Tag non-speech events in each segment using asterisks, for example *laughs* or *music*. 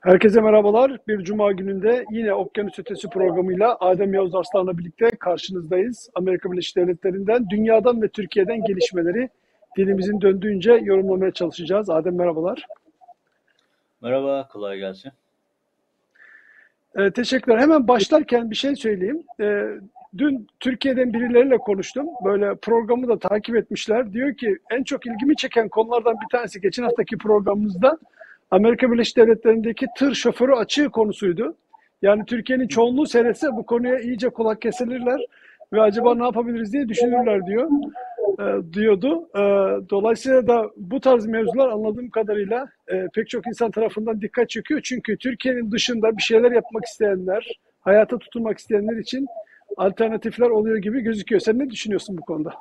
Herkese merhabalar. Bir cuma gününde yine Okyanus Ötesi programıyla Adem Yavuz Arslan'la birlikte karşınızdayız. Amerika Birleşik Devletleri'nden, dünyadan ve Türkiye'den gelişmeleri dilimizin döndüğünce yorumlamaya çalışacağız. Adem merhabalar. Merhaba, kolay gelsin. Ee, teşekkürler. Hemen başlarken bir şey söyleyeyim. Ee, dün Türkiye'den birileriyle konuştum. Böyle programı da takip etmişler. Diyor ki en çok ilgimi çeken konulardan bir tanesi geçen haftaki programımızda Amerika Birleşik Devletleri'ndeki tır şoförü açığı konusuydu. Yani Türkiye'nin çoğunluğu seyretse bu konuya iyice kulak kesilirler ve acaba ne yapabiliriz diye düşünürler diyor e, diyordu. E, dolayısıyla da bu tarz mevzular anladığım kadarıyla e, pek çok insan tarafından dikkat çekiyor. Çünkü Türkiye'nin dışında bir şeyler yapmak isteyenler, hayata tutunmak isteyenler için alternatifler oluyor gibi gözüküyor. Sen ne düşünüyorsun bu konuda?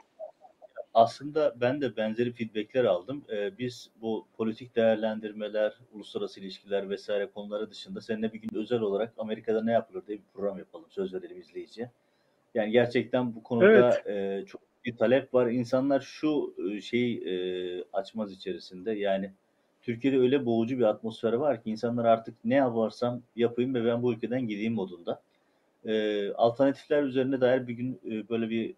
Aslında ben de benzeri feedbackler aldım. Ee, biz bu politik değerlendirmeler, uluslararası ilişkiler vesaire konuları dışında seninle bir gün özel olarak Amerika'da ne yapılır diye bir program yapalım. Söz verelim izleyiciye. Yani gerçekten bu konuda Evet. e, çok bir talep var. İnsanlar şu e, şeyi e, açmaz içerisinde. Yani Türkiye'de öyle boğucu bir atmosfer var ki insanlar artık ne yaparsam yapayım ve ben bu ülkeden gideyim modunda. E, alternatifler üzerine dair bir gün e, böyle bir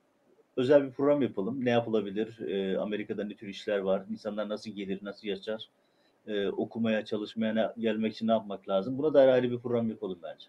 özel bir program yapalım. Ne yapılabilir? E, Amerika'da ne tür işler var? İnsanlar nasıl gelir, nasıl yaşar? E, okumaya, çalışmaya ne- gelmek için ne yapmak lazım? Buna dair ayrı bir program yapalım bence.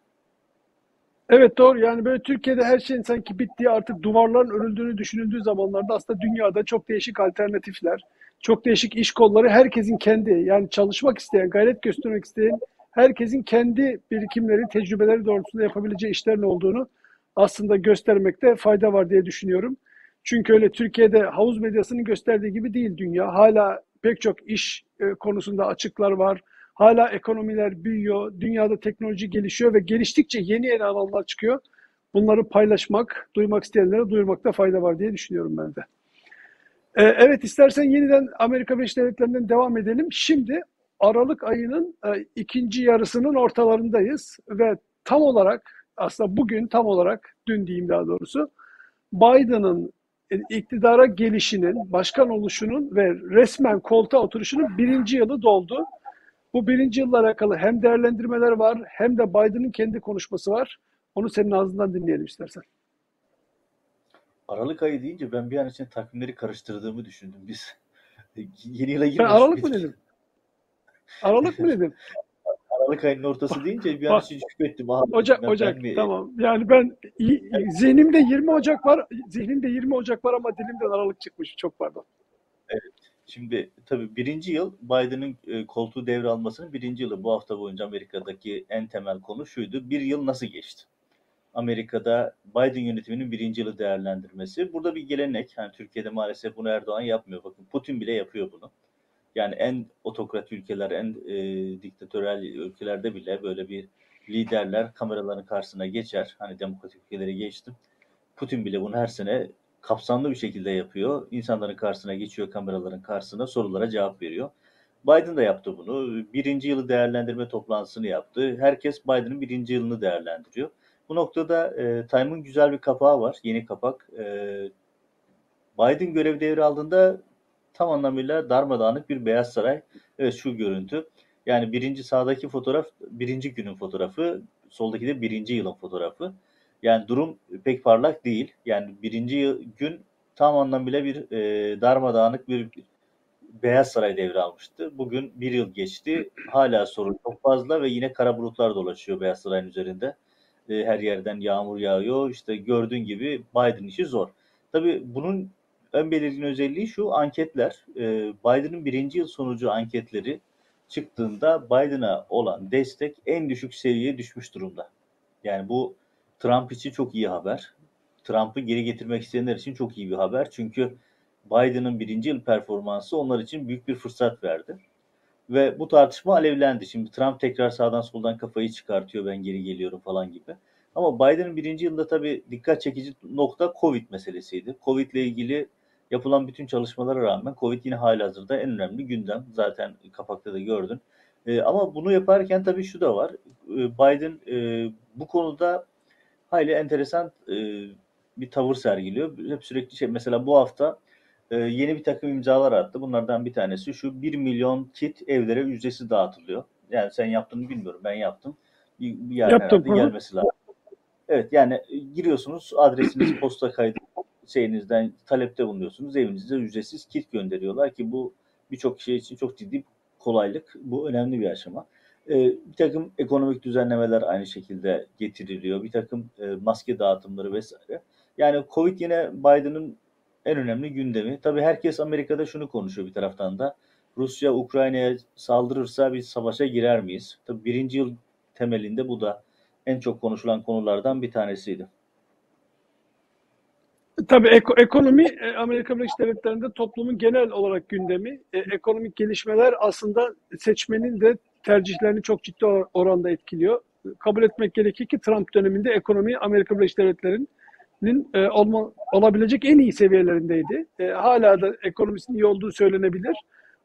Evet doğru yani böyle Türkiye'de her şeyin sanki bittiği artık duvarların örüldüğünü düşünüldüğü zamanlarda aslında dünyada çok değişik alternatifler, çok değişik iş kolları herkesin kendi yani çalışmak isteyen, gayret göstermek isteyen herkesin kendi birikimleri, tecrübeleri doğrultusunda yapabileceği işlerin olduğunu aslında göstermekte fayda var diye düşünüyorum. Çünkü öyle Türkiye'de havuz medyasının gösterdiği gibi değil dünya. Hala pek çok iş e, konusunda açıklar var. Hala ekonomiler büyüyor, dünyada teknoloji gelişiyor ve geliştikçe yeni yeni alanlar çıkıyor. Bunları paylaşmak, duymak isteyenlere duyurmakta fayda var diye düşünüyorum ben de. Ee, evet istersen yeniden Amerika Birleşik Devletleri'nden devam edelim. Şimdi Aralık ayının e, ikinci yarısının ortalarındayız ve tam olarak aslında bugün tam olarak dün diyeyim daha doğrusu Biden'ın e, iktidara gelişinin, başkan oluşunun ve resmen koltuğa oturuşunun birinci yılı doldu. Bu birinci yılla alakalı hem değerlendirmeler var hem de Biden'ın kendi konuşması var. Onu senin ağzından dinleyelim istersen. Aralık ayı deyince ben bir an için takvimleri karıştırdığımı düşündüm. Biz *laughs* yeni yıla Ben girmedik Aralık mı dedim? Aralık mı *laughs* dedim? Aralık ayının ortası deyince bir an için dedim Ocak Ocak mi? tamam. Yani ben zihnimde 20 Ocak var. Zihnimde 20 Ocak var ama dilimden Aralık çıkmış. Çok pardon. Şimdi tabii birinci yıl Biden'ın e, koltuğu devralmasının birinci yılı bu hafta boyunca Amerika'daki en temel konu şuydu. Bir yıl nasıl geçti? Amerika'da Biden yönetiminin birinci yılı değerlendirmesi. Burada bir gelenek. Yani Türkiye'de maalesef bunu Erdoğan yapmıyor. Bakın Putin bile yapıyor bunu. Yani en otokrat ülkeler, en e, diktatörel ülkelerde bile böyle bir liderler kameraların karşısına geçer. Hani demokratik ülkeleri geçtim. Putin bile bunu her sene kapsamlı bir şekilde yapıyor. İnsanların karşısına geçiyor, kameraların karşısına sorulara cevap veriyor. Biden da yaptı bunu. Birinci yılı değerlendirme toplantısını yaptı. Herkes Biden'ın birinci yılını değerlendiriyor. Bu noktada e, Time'ın güzel bir kapağı var, yeni kapak. E, Biden görev devraldığında tam anlamıyla darmadağınık bir Beyaz Saray. Evet şu görüntü. Yani birinci sağdaki fotoğraf birinci günün fotoğrafı, soldaki de birinci yılın fotoğrafı. Yani durum pek parlak değil. Yani birinci yıl, gün tam anlamıyla bir e, darmadağınık bir Beyaz Saray devralmıştı. Bugün bir yıl geçti. Hala sorun çok fazla ve yine kara bulutlar dolaşıyor Beyaz Saray'ın üzerinde. E, her yerden yağmur yağıyor. İşte gördüğün gibi Biden işi zor. Tabii bunun ön belirgin özelliği şu anketler. E, Biden'ın birinci yıl sonucu anketleri çıktığında Biden'a olan destek en düşük seviyeye düşmüş durumda. Yani bu Trump için çok iyi haber. Trump'ı geri getirmek isteyenler için çok iyi bir haber. Çünkü Biden'ın birinci yıl performansı onlar için büyük bir fırsat verdi. Ve bu tartışma alevlendi. Şimdi Trump tekrar sağdan soldan kafayı çıkartıyor ben geri geliyorum falan gibi. Ama Biden'ın birinci yılında tabii dikkat çekici nokta Covid meselesiydi. Covid ile ilgili yapılan bütün çalışmalara rağmen Covid yine halihazırda en önemli gündem. Zaten kapakta da gördün. Ee, ama bunu yaparken tabii şu da var. Ee, Biden e, bu konuda hayli enteresan e, bir tavır sergiliyor. Hep sürekli şey mesela bu hafta e, yeni bir takım imzalar attı. Bunlardan bir tanesi şu 1 milyon kit evlere ücretsiz dağıtılıyor. Yani sen yaptığını bilmiyorum. Ben yaptım. Bir, bir yer Yaptım, herhalde hı hı. gelmesi lazım. Evet yani e, giriyorsunuz adresiniz posta kaydı şeyinizden talepte bulunuyorsunuz. Evinize ücretsiz kit gönderiyorlar ki bu birçok şey için çok ciddi kolaylık. Bu önemli bir aşama. Ee, bir takım ekonomik düzenlemeler aynı şekilde getiriliyor. Bir takım e, maske dağıtımları vesaire. Yani Covid yine Biden'ın en önemli gündemi. Tabii herkes Amerika'da şunu konuşuyor bir taraftan da. Rusya Ukrayna'ya saldırırsa biz savaşa girer miyiz? Tabii birinci yıl temelinde bu da en çok konuşulan konulardan bir tanesiydi. Tabii eko- ekonomi e, Amerika Birleşik Devletleri'nde toplumun genel olarak gündemi. E, ekonomik gelişmeler aslında seçmenin de tercihlerini çok ciddi or- oranda etkiliyor. Kabul etmek gerekir ki Trump döneminde ekonomi Amerika Birleşik Devletleri'nin e, olma, olabilecek en iyi seviyelerindeydi. E, hala da ekonomisinin iyi olduğu söylenebilir.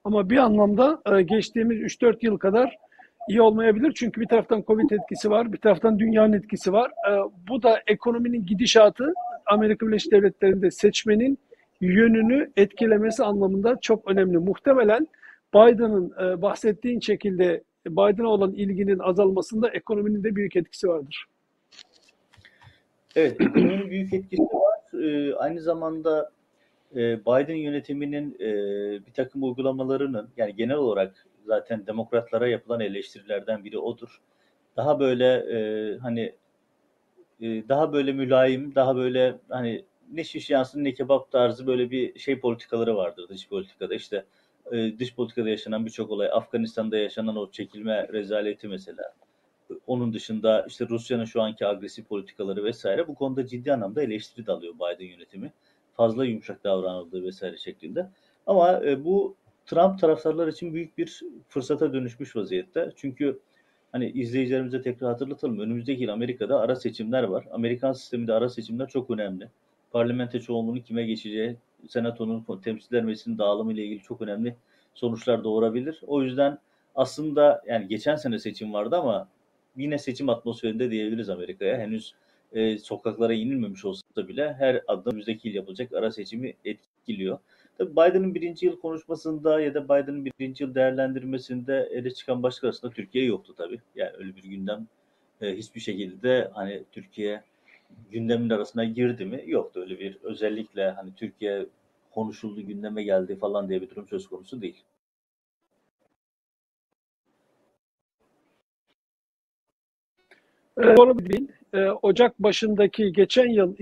Ama bir anlamda e, geçtiğimiz 3-4 yıl kadar iyi olmayabilir. Çünkü bir taraftan Covid etkisi var, bir taraftan dünyanın etkisi var. E, bu da ekonominin gidişatı Amerika Birleşik Devletleri'nde seçmenin yönünü etkilemesi anlamında çok önemli. Muhtemelen Biden'ın e, bahsettiğin şekilde Biden'a olan ilginin azalmasında ekonominin de büyük etkisi vardır. Evet, ekonominin büyük etkisi var. Ee, aynı zamanda e, Biden yönetiminin e, bir takım uygulamalarının, yani genel olarak zaten demokratlara yapılan eleştirilerden biri odur. Daha böyle e, hani e, daha böyle mülayim, daha böyle hani ne şiş yansın ne kebap tarzı böyle bir şey politikaları vardır dış politikada. İşte e, dış politikada yaşanan birçok olay, Afganistan'da yaşanan o çekilme rezaleti mesela. Onun dışında işte Rusya'nın şu anki agresif politikaları vesaire bu konuda ciddi anlamda eleştiri de alıyor Biden yönetimi. Fazla yumuşak davranıldığı vesaire şeklinde. Ama e, bu Trump taraftarlar için büyük bir fırsata dönüşmüş vaziyette. Çünkü hani izleyicilerimize tekrar hatırlatalım. Önümüzdeki yıl Amerika'da ara seçimler var. Amerikan sisteminde ara seçimler çok önemli. Parlamento çoğunluğunun kime geçeceği, senatonun temsilciler meclisinin dağılımı ile ilgili çok önemli sonuçlar doğurabilir. O yüzden aslında yani geçen sene seçim vardı ama yine seçim atmosferinde diyebiliriz Amerika'ya. Henüz e, sokaklara inilmemiş olsa bile her adım önümüzdeki yıl yapılacak ara seçimi etkiliyor. Tabii Biden'ın birinci yıl konuşmasında ya da Biden'ın birinci yıl değerlendirmesinde ele çıkan başka arasında Türkiye yoktu tabii. Yani öyle bir gündem e, hiçbir şekilde hani Türkiye gündemin arasına girdi mi? Yoktu öyle bir özellikle hani Türkiye konuşuldu gündeme geldi falan diye bir durum söz konusu değil. E, doğru değil. E, Ocak başındaki, geçen yıl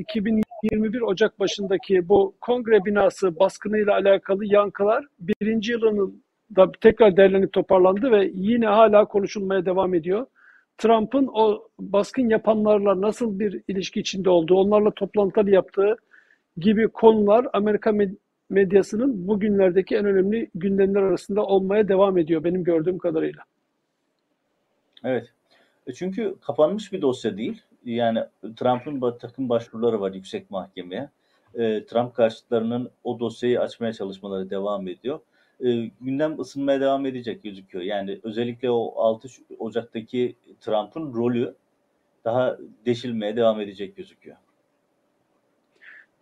2021 Ocak başındaki bu kongre binası baskınıyla alakalı yankılar birinci yılının da tekrar derlenip toparlandı ve yine hala konuşulmaya devam ediyor. Trump'ın o baskın yapanlarla nasıl bir ilişki içinde olduğu, onlarla toplantılar yaptığı gibi konular Amerika med- medyasının bugünlerdeki en önemli gündemler arasında olmaya devam ediyor benim gördüğüm kadarıyla. Evet. E Çünkü kapanmış bir dosya değil. Yani Trump'ın takım başvuruları var yüksek mahkemeye. E, Trump karşıtlarının o dosyayı açmaya çalışmaları devam ediyor. E, gündem ısınmaya devam edecek gözüküyor. Yani özellikle o 6 Ş- Ocak'taki Trump'ın rolü daha deşilmeye devam edecek gözüküyor.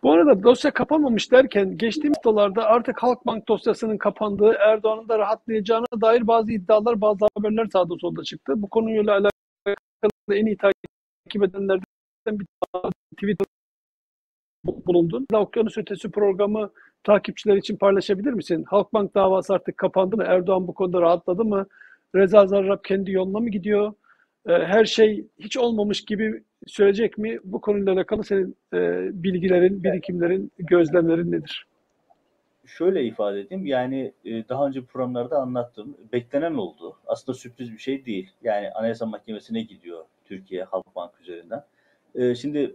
Bu arada dosya kapanmamış derken geçtiğimiz haftalarda artık Halkbank dosyasının kapandığı, Erdoğan'ın da rahatlayacağına dair bazı iddialar, bazı haberler sağda solda çıktı. Bu konuyla alakalı en iyi takip edenlerden bir Twitter bulundun. Okyanus Ötesi programı takipçiler için paylaşabilir misin? Halkbank davası artık kapandı mı? Erdoğan bu konuda rahatladı mı? Reza Zarrab kendi yoluna mı gidiyor? Ee, Her şey hiç olmamış gibi söyleyecek mi? Bu konuyla alakalı senin e, bilgilerin, birikimlerin, gözlemlerin nedir? Şöyle ifade edeyim. Yani e, daha önce programlarda anlattım. Beklenen oldu. Aslında sürpriz bir şey değil. Yani Anayasa Mahkemesi'ne gidiyor Türkiye Halkbank üzerinden. E, Şimdi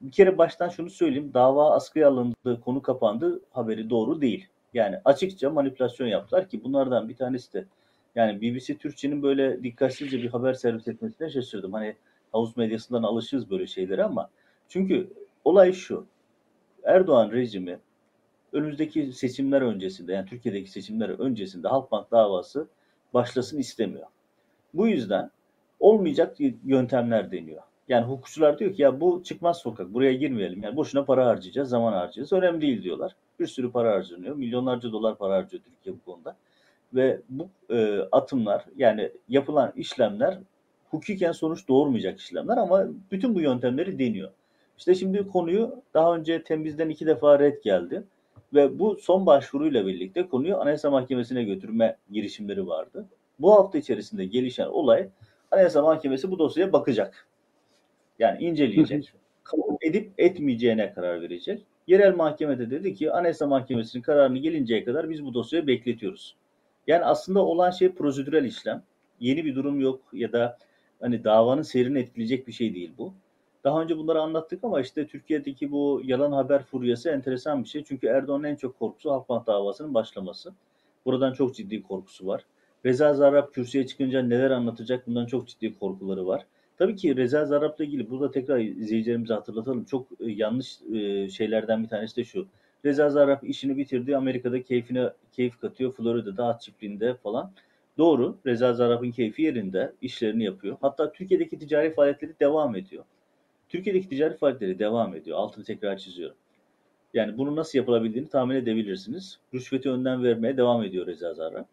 bir kere baştan şunu söyleyeyim. Dava askıya alındı, konu kapandı haberi doğru değil. Yani açıkça manipülasyon yaptılar ki bunlardan bir tanesi de yani BBC Türkçe'nin böyle dikkatsizce bir haber servis etmesine şaşırdım. Hani havuz medyasından alışırız böyle şeylere ama çünkü olay şu. Erdoğan rejimi önümüzdeki seçimler öncesinde yani Türkiye'deki seçimler öncesinde Halkbank davası başlasın istemiyor. Bu yüzden olmayacak yöntemler deniyor. Yani hukukçular diyor ki ya bu çıkmaz sokak buraya girmeyelim. Yani boşuna para harcayacağız, zaman harcayacağız. Önemli değil diyorlar. Bir sürü para harcanıyor. Milyonlarca dolar para harcıyor Türkiye bu konuda. Ve bu e, atımlar yani yapılan işlemler hukuken sonuç doğurmayacak işlemler ama bütün bu yöntemleri deniyor. İşte şimdi konuyu daha önce temizden iki defa red geldi ve bu son başvuruyla birlikte konuyu Anayasa Mahkemesi'ne götürme girişimleri vardı. Bu hafta içerisinde gelişen olay Anayasa Mahkemesi bu dosyaya bakacak. Yani inceleyecek. Kabul edip etmeyeceğine karar verecek. Yerel mahkemede dedi ki Anayasa Mahkemesi'nin kararını gelinceye kadar biz bu dosyayı bekletiyoruz. Yani aslında olan şey prosedürel işlem. Yeni bir durum yok ya da hani davanın seyrini etkileyecek bir şey değil bu. Daha önce bunları anlattık ama işte Türkiye'deki bu yalan haber furyası enteresan bir şey. Çünkü Erdoğan'ın en çok korkusu Halkbank davasının başlaması. Buradan çok ciddi korkusu var. Reza Zarrab kürsüye çıkınca neler anlatacak bundan çok ciddi korkuları var. Tabii ki Reza Zarrab'la ilgili burada tekrar izleyicilerimize hatırlatalım. Çok e, yanlış e, şeylerden bir tanesi de şu. Reza Zarrab işini bitirdi. Amerika'da keyfine keyif katıyor. Florida'da at çiftliğinde falan. Doğru. Reza Zarrab'ın keyfi yerinde. işlerini yapıyor. Hatta Türkiye'deki ticari faaliyetleri devam ediyor. Türkiye'deki ticari faaliyetleri devam ediyor. Altını tekrar çiziyorum. Yani bunu nasıl yapılabildiğini tahmin edebilirsiniz. Rüşveti önden vermeye devam ediyor Reza Zarrab.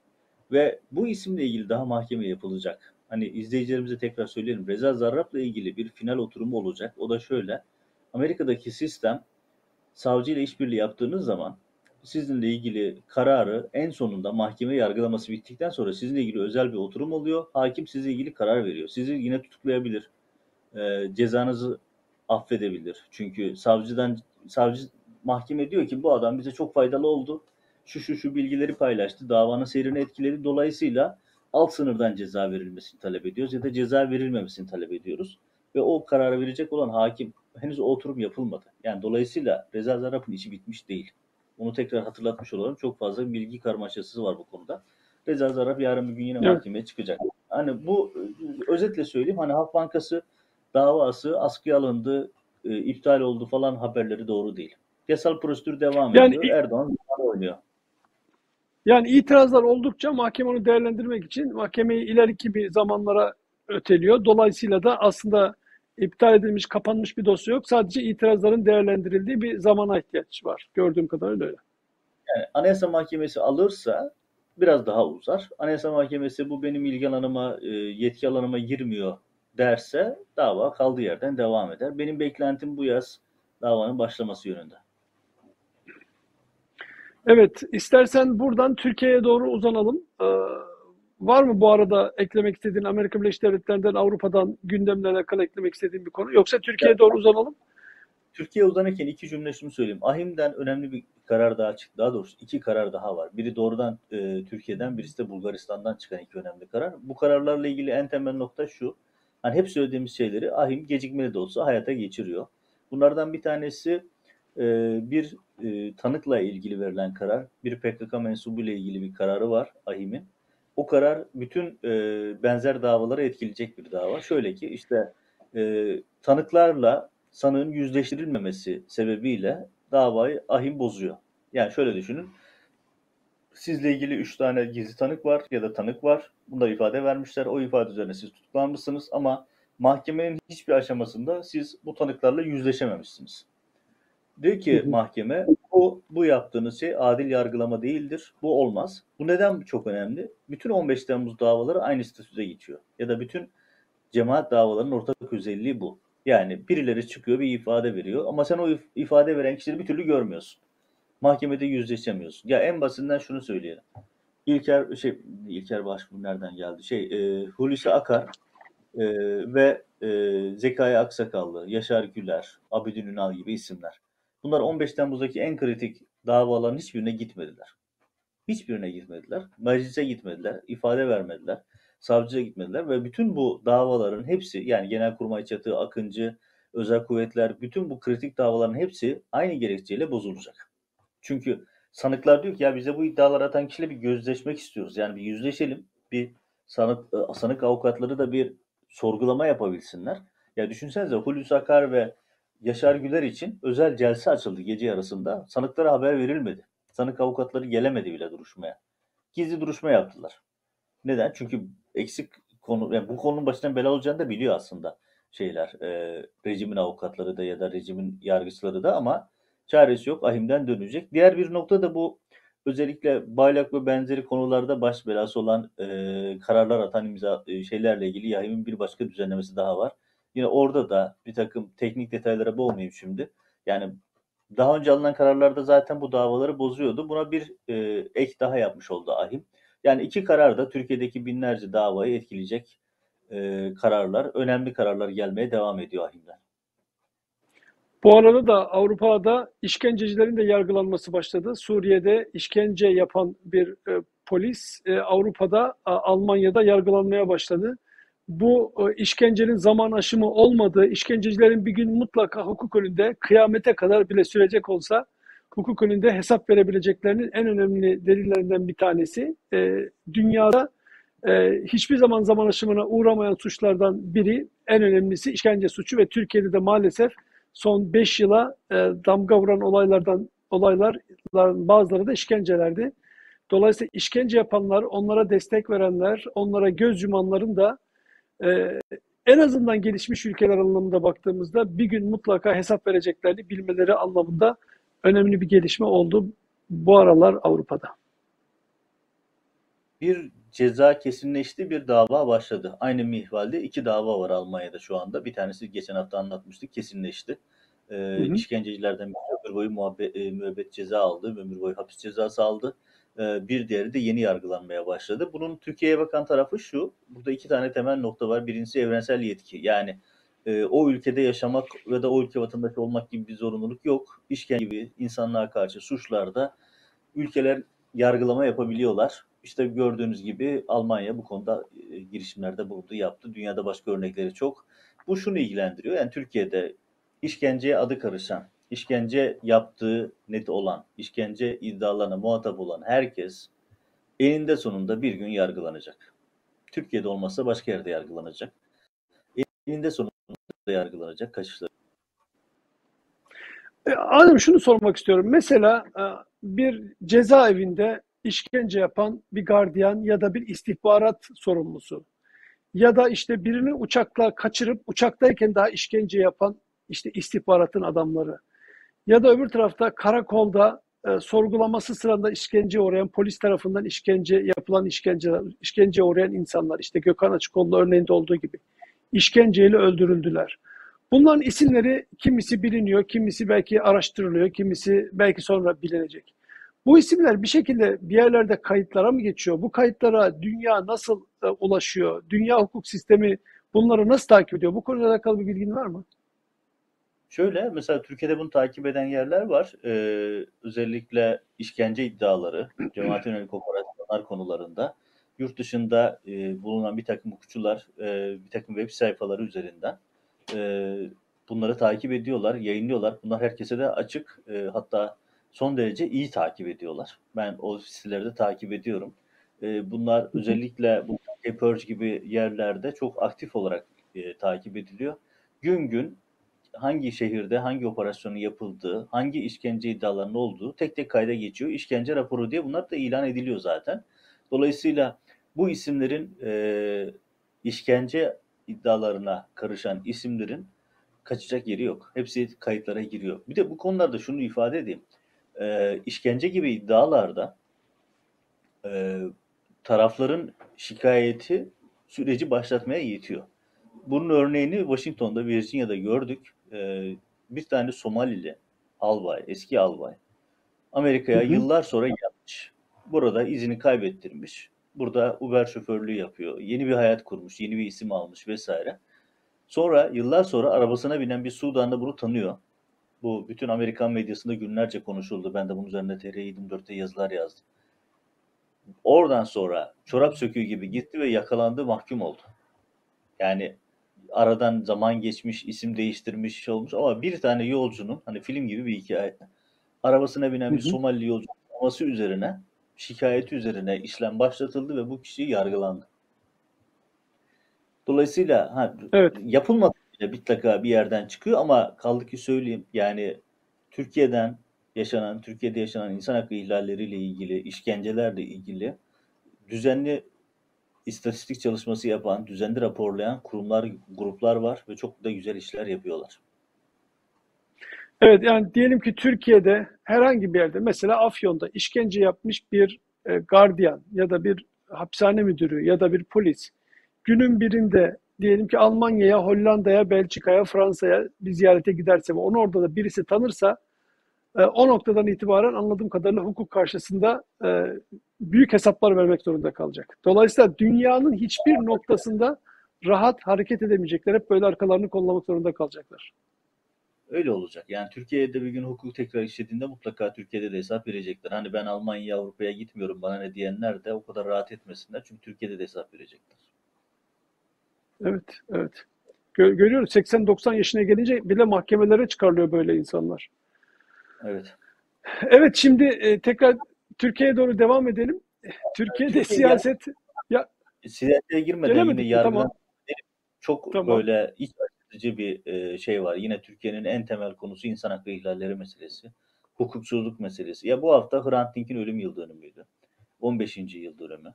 Ve bu isimle ilgili daha mahkeme yapılacak. Hani izleyicilerimize tekrar söyleyelim. Reza Zarrab'la ilgili bir final oturumu olacak. O da şöyle. Amerika'daki sistem savcı ile işbirliği yaptığınız zaman sizinle ilgili kararı en sonunda mahkeme yargılaması bittikten sonra sizinle ilgili özel bir oturum oluyor. Hakim sizle ilgili karar veriyor. Sizi yine tutuklayabilir. E, cezanızı affedebilir. Çünkü savcıdan savcı mahkeme diyor ki bu adam bize çok faydalı oldu. Şu şu şu bilgileri paylaştı. Davanın seyrini etkiledi. Dolayısıyla alt sınırdan ceza verilmesini talep ediyoruz ya da ceza verilmemesini talep ediyoruz. Ve o kararı verecek olan hakim henüz o oturum yapılmadı. Yani dolayısıyla Reza Zarrab'ın işi bitmiş değil. Onu tekrar hatırlatmış olalım. Çok fazla bilgi karmaşası var bu konuda. Reza Zarrab yarın bir gün yine Evet. mahkemeye çıkacak. Hani bu özetle söyleyeyim. Hani Halk Bankası davası askıya alındı, e, iptal oldu falan haberleri doğru değil. Yasal prosedür devam Yani- ediyor. Erdoğan oynuyor. Yani itirazlar oldukça mahkeme onu değerlendirmek için mahkemeyi ileriki bir zamanlara öteliyor. Dolayısıyla da aslında iptal edilmiş, kapanmış bir dosya yok. Sadece itirazların değerlendirildiği bir zamana ihtiyaç var. Gördüğüm kadarıyla öyle. Yani Anayasa Mahkemesi alırsa biraz daha uzar. Anayasa Mahkemesi bu benim ilgi alanıma, e, yetki alanıma girmiyor derse dava kaldığı yerden devam eder. Benim beklentim bu yaz davanın başlaması yönünde. Evet, istersen buradan Türkiye'ye doğru uzanalım. Ee, var mı bu arada eklemek istediğin Amerika Birleşik Devletleri'nden, Avrupa'dan gündemle alakalı eklemek istediğin bir konu? Yoksa Türkiye'ye doğru uzanalım. Türkiye uzanırken iki cümle şunu söyleyeyim. Ahim'den önemli bir karar daha çıktı. Daha doğrusu iki karar daha var. Biri doğrudan e, Türkiye'den, birisi de Bulgaristan'dan çıkan iki önemli karar. Bu kararlarla ilgili en temel nokta şu. Hani hep söylediğimiz şeyleri Ahim gecikmeli de olsa hayata geçiriyor. Bunlardan bir tanesi e, bir e, tanıkla ilgili verilen karar. Bir PKK mensubu ile ilgili bir kararı var Ahim'in. O karar bütün e, benzer davaları etkileyecek bir dava. Şöyle ki işte e, tanıklarla sanığın yüzleştirilmemesi sebebiyle davayı ahim bozuyor. Yani şöyle düşünün. Sizle ilgili 3 tane gizli tanık var ya da tanık var. Bunlar ifade vermişler. O ifade üzerine siz tutuklanmışsınız ama mahkemenin hiçbir aşamasında siz bu tanıklarla yüzleşememişsiniz. Diyor ki mahkeme bu, bu yaptığınız şey adil yargılama değildir. Bu olmaz. Bu neden çok önemli? Bütün 15 Temmuz davaları aynı statüde geçiyor. Ya da bütün cemaat davalarının ortak özelliği bu. Yani birileri çıkıyor bir ifade veriyor ama sen o if- ifade veren kişileri bir türlü görmüyorsun. Mahkemede yüzleşemiyorsun. Ya en basitinden şunu söyleyelim. İlker şey İlker Başbuğ nereden geldi? Şey e, Hulusi Akar e, ve e, Zekai Aksakallı, Yaşar Güler, Abidin Ünal gibi isimler. Bunlar 15 Temmuz'daki en kritik davaların hiçbirine gitmediler. Hiçbirine gitmediler. Meclise gitmediler. ifade vermediler. Savcıya gitmediler ve bütün bu davaların hepsi yani Genelkurmay Çatı, Akıncı, Özel Kuvvetler bütün bu kritik davaların hepsi aynı gerekçeyle bozulacak. Çünkü sanıklar diyor ki ya bize bu iddiaları atan kişiyle bir gözleşmek istiyoruz. Yani bir yüzleşelim. Bir sanık, e, sanık avukatları da bir sorgulama yapabilsinler. Ya düşünsenize Hulusi Akar ve Yaşar Güler için özel celse açıldı gece yarısında. Sanıklara haber verilmedi. Sanık avukatları gelemedi bile duruşmaya. Gizli duruşma yaptılar. Neden? Çünkü eksik konu, yani bu konunun başına bela olacağını da biliyor aslında şeyler, e, rejimin avukatları da ya da rejimin yargıçları da ama çaresi yok. Ahim'den dönecek. Diğer bir nokta da bu özellikle Bayrak ve benzeri konularda baş belası olan e, kararlar atan imza e, şeylerle ilgili YAHİM'in bir başka düzenlemesi daha var. Yine orada da bir takım teknik detaylara boğmayayım şimdi. Yani daha önce alınan kararlarda zaten bu davaları bozuyordu. Buna bir e, ek daha yapmış oldu AHİM. Yani iki karar da Türkiye'deki binlerce davayı etkileyecek e, kararlar, önemli kararlar gelmeye devam ediyor AHİM'den. Bu arada da Avrupa'da işkencecilerin de yargılanması başladı. Suriye'de işkence yapan bir e, polis e, Avrupa'da, a, Almanya'da yargılanmaya başladı. Bu e, işkencenin zaman aşımı olmadığı, işkencecilerin bir gün mutlaka hukuk önünde kıyamete kadar bile sürecek olsa hukuk önünde hesap verebileceklerinin en önemli delillerinden bir tanesi. E, dünyada e, hiçbir zaman zaman aşımına uğramayan suçlardan biri, en önemlisi işkence suçu ve Türkiye'de de maalesef son 5 yıla e, damga vuran olaylardan olayların bazıları da işkencelerdi. Dolayısıyla işkence yapanlar, onlara destek verenler, onlara göz yumanların da e, en azından gelişmiş ülkeler anlamında baktığımızda bir gün mutlaka hesap vereceklerini bilmeleri anlamında önemli bir gelişme oldu bu aralar Avrupa'da. Bir ceza kesinleşti, bir dava başladı. Aynı mihvalde iki dava var Almanya'da şu anda. Bir tanesi geçen hafta anlatmıştık, kesinleşti. Ee, hı hı. İşkencecilerden bir ömür boyu muhabbet, e, müebbet ceza aldı, ömür boyu hapis cezası aldı. Ee, bir diğeri de yeni yargılanmaya başladı. Bunun Türkiye'ye bakan tarafı şu, burada iki tane temel nokta var. Birincisi evrensel yetki. Yani e, o ülkede yaşamak ya da o ülke vatandaşı olmak gibi bir zorunluluk yok. İşkence gibi insanlığa karşı suçlarda ülkeler yargılama yapabiliyorlar. İşte gördüğünüz gibi Almanya bu konuda e, girişimlerde bulundu, yaptı. Dünyada başka örnekleri çok. Bu şunu ilgilendiriyor. Yani Türkiye'de işkenceye adı karışan, işkence yaptığı net olan, işkence iddialarına muhatap olan herkes eninde sonunda bir gün yargılanacak. Türkiye'de olmazsa başka yerde yargılanacak. Eninde sonunda yargılanacak kaçışları. E, Adem şunu sormak istiyorum. Mesela e, bir cezaevinde işkence yapan bir gardiyan ya da bir istihbarat sorumlusu ya da işte birini uçakla kaçırıp uçaktayken daha işkence yapan işte istihbaratın adamları ya da öbür tarafta karakolda e, sorgulaması sırasında işkence uğrayan polis tarafından işkence yapılan işkence işkence uğrayan insanlar işte Gökhan Açıkoğlu örneğinde olduğu gibi işkenceyle öldürüldüler. Bunların isimleri kimisi biliniyor, kimisi belki araştırılıyor, kimisi belki sonra bilinecek. Bu isimler bir şekilde bir yerlerde kayıtlara mı geçiyor? Bu kayıtlara dünya nasıl e, ulaşıyor? Dünya hukuk sistemi bunları nasıl takip ediyor? Bu konuyla alakalı bir bilgin var mı? Şöyle mesela Türkiye'de bunu takip eden yerler var. Ee, özellikle işkence iddiaları, *clears throat* cemaat yönelik operasyonlar konularında yurt dışında e, bulunan bir takım hukukçular e, bir takım web sayfaları üzerinden e, bunları takip ediyorlar, yayınlıyorlar. Bunlar herkese de açık. E, hatta son derece iyi takip ediyorlar. Ben o siteleri de takip ediyorum. E, bunlar özellikle bu Purge gibi yerlerde çok aktif olarak e, takip ediliyor. Gün gün hangi şehirde hangi operasyonun yapıldığı, hangi işkence iddialarının olduğu tek tek kayda geçiyor. İşkence raporu diye bunlar da ilan ediliyor zaten. Dolayısıyla bu isimlerin e, işkence iddialarına karışan isimlerin kaçacak yeri yok. Hepsi kayıtlara giriyor. Bir de bu konularda şunu ifade edeyim. E, işkence gibi iddialarda e, tarafların şikayeti süreci başlatmaya yetiyor. Bunun örneğini Washington'da, Virginia'da gördük. Ee, bir tane Somalili albay, eski albay Amerika'ya yıllar sonra gelmiş. Burada izini kaybettirmiş. Burada Uber şoförlüğü yapıyor. Yeni bir hayat kurmuş, yeni bir isim almış vesaire. Sonra yıllar sonra arabasına binen bir Sudanlı bunu tanıyor. Bu bütün Amerikan medyasında günlerce konuşuldu. Ben de bunun üzerine TR24'te yazılar yazdım. Oradan sonra çorap söküğü gibi gitti ve yakalandı, mahkum oldu. Yani aradan zaman geçmiş, isim değiştirmiş olmuş ama bir tane yolcunun hani film gibi bir hikaye. Arabasına binen bir Somali yolcu olması üzerine şikayeti üzerine işlem başlatıldı ve bu kişi yargılandı. Dolayısıyla ha, evet. yapılmadı mutlaka bir yerden çıkıyor ama kaldı ki söyleyeyim yani Türkiye'den yaşanan, Türkiye'de yaşanan insan hakkı ihlalleriyle ilgili, işkencelerle ilgili düzenli istatistik çalışması yapan, düzenli raporlayan kurumlar, gruplar var ve çok da güzel işler yapıyorlar. Evet yani diyelim ki Türkiye'de herhangi bir yerde mesela Afyon'da işkence yapmış bir e, gardiyan ya da bir hapishane müdürü ya da bir polis günün birinde diyelim ki Almanya'ya, Hollanda'ya, Belçika'ya, Fransa'ya bir ziyarete giderse ve onu orada da birisi tanırsa e, o noktadan itibaren anladığım kadarıyla hukuk karşısında e, büyük hesaplar vermek zorunda kalacak. Dolayısıyla dünyanın hiçbir noktasında rahat hareket edemeyecekler. Hep böyle arkalarını kollamak zorunda kalacaklar. Öyle olacak. Yani Türkiye'de bir gün hukuk tekrar işlediğinde mutlaka Türkiye'de de hesap verecekler. Hani ben Almanya, Avrupa'ya gitmiyorum bana ne diyenler de o kadar rahat etmesinler. Çünkü Türkiye'de de hesap verecekler. Evet, evet. Gö- görüyoruz 80-90 yaşına gelince bile mahkemelere çıkarılıyor böyle insanlar. Evet. Evet şimdi e, tekrar Türkiye'ye doğru devam edelim. Türkiye'de Türkiye siyaset ya Siyasete girmeden Gelemedik yine yargıdan Tamam. çok Tamam. böyle iç açıcı bir e, şey var. Yine Türkiye'nin en temel konusu insan hakkı ihlalleri meselesi. Hukuksuzluk meselesi. Ya bu hafta Hrant Dink'in ölüm yıl dönümüydü. 15. yıl dönümü.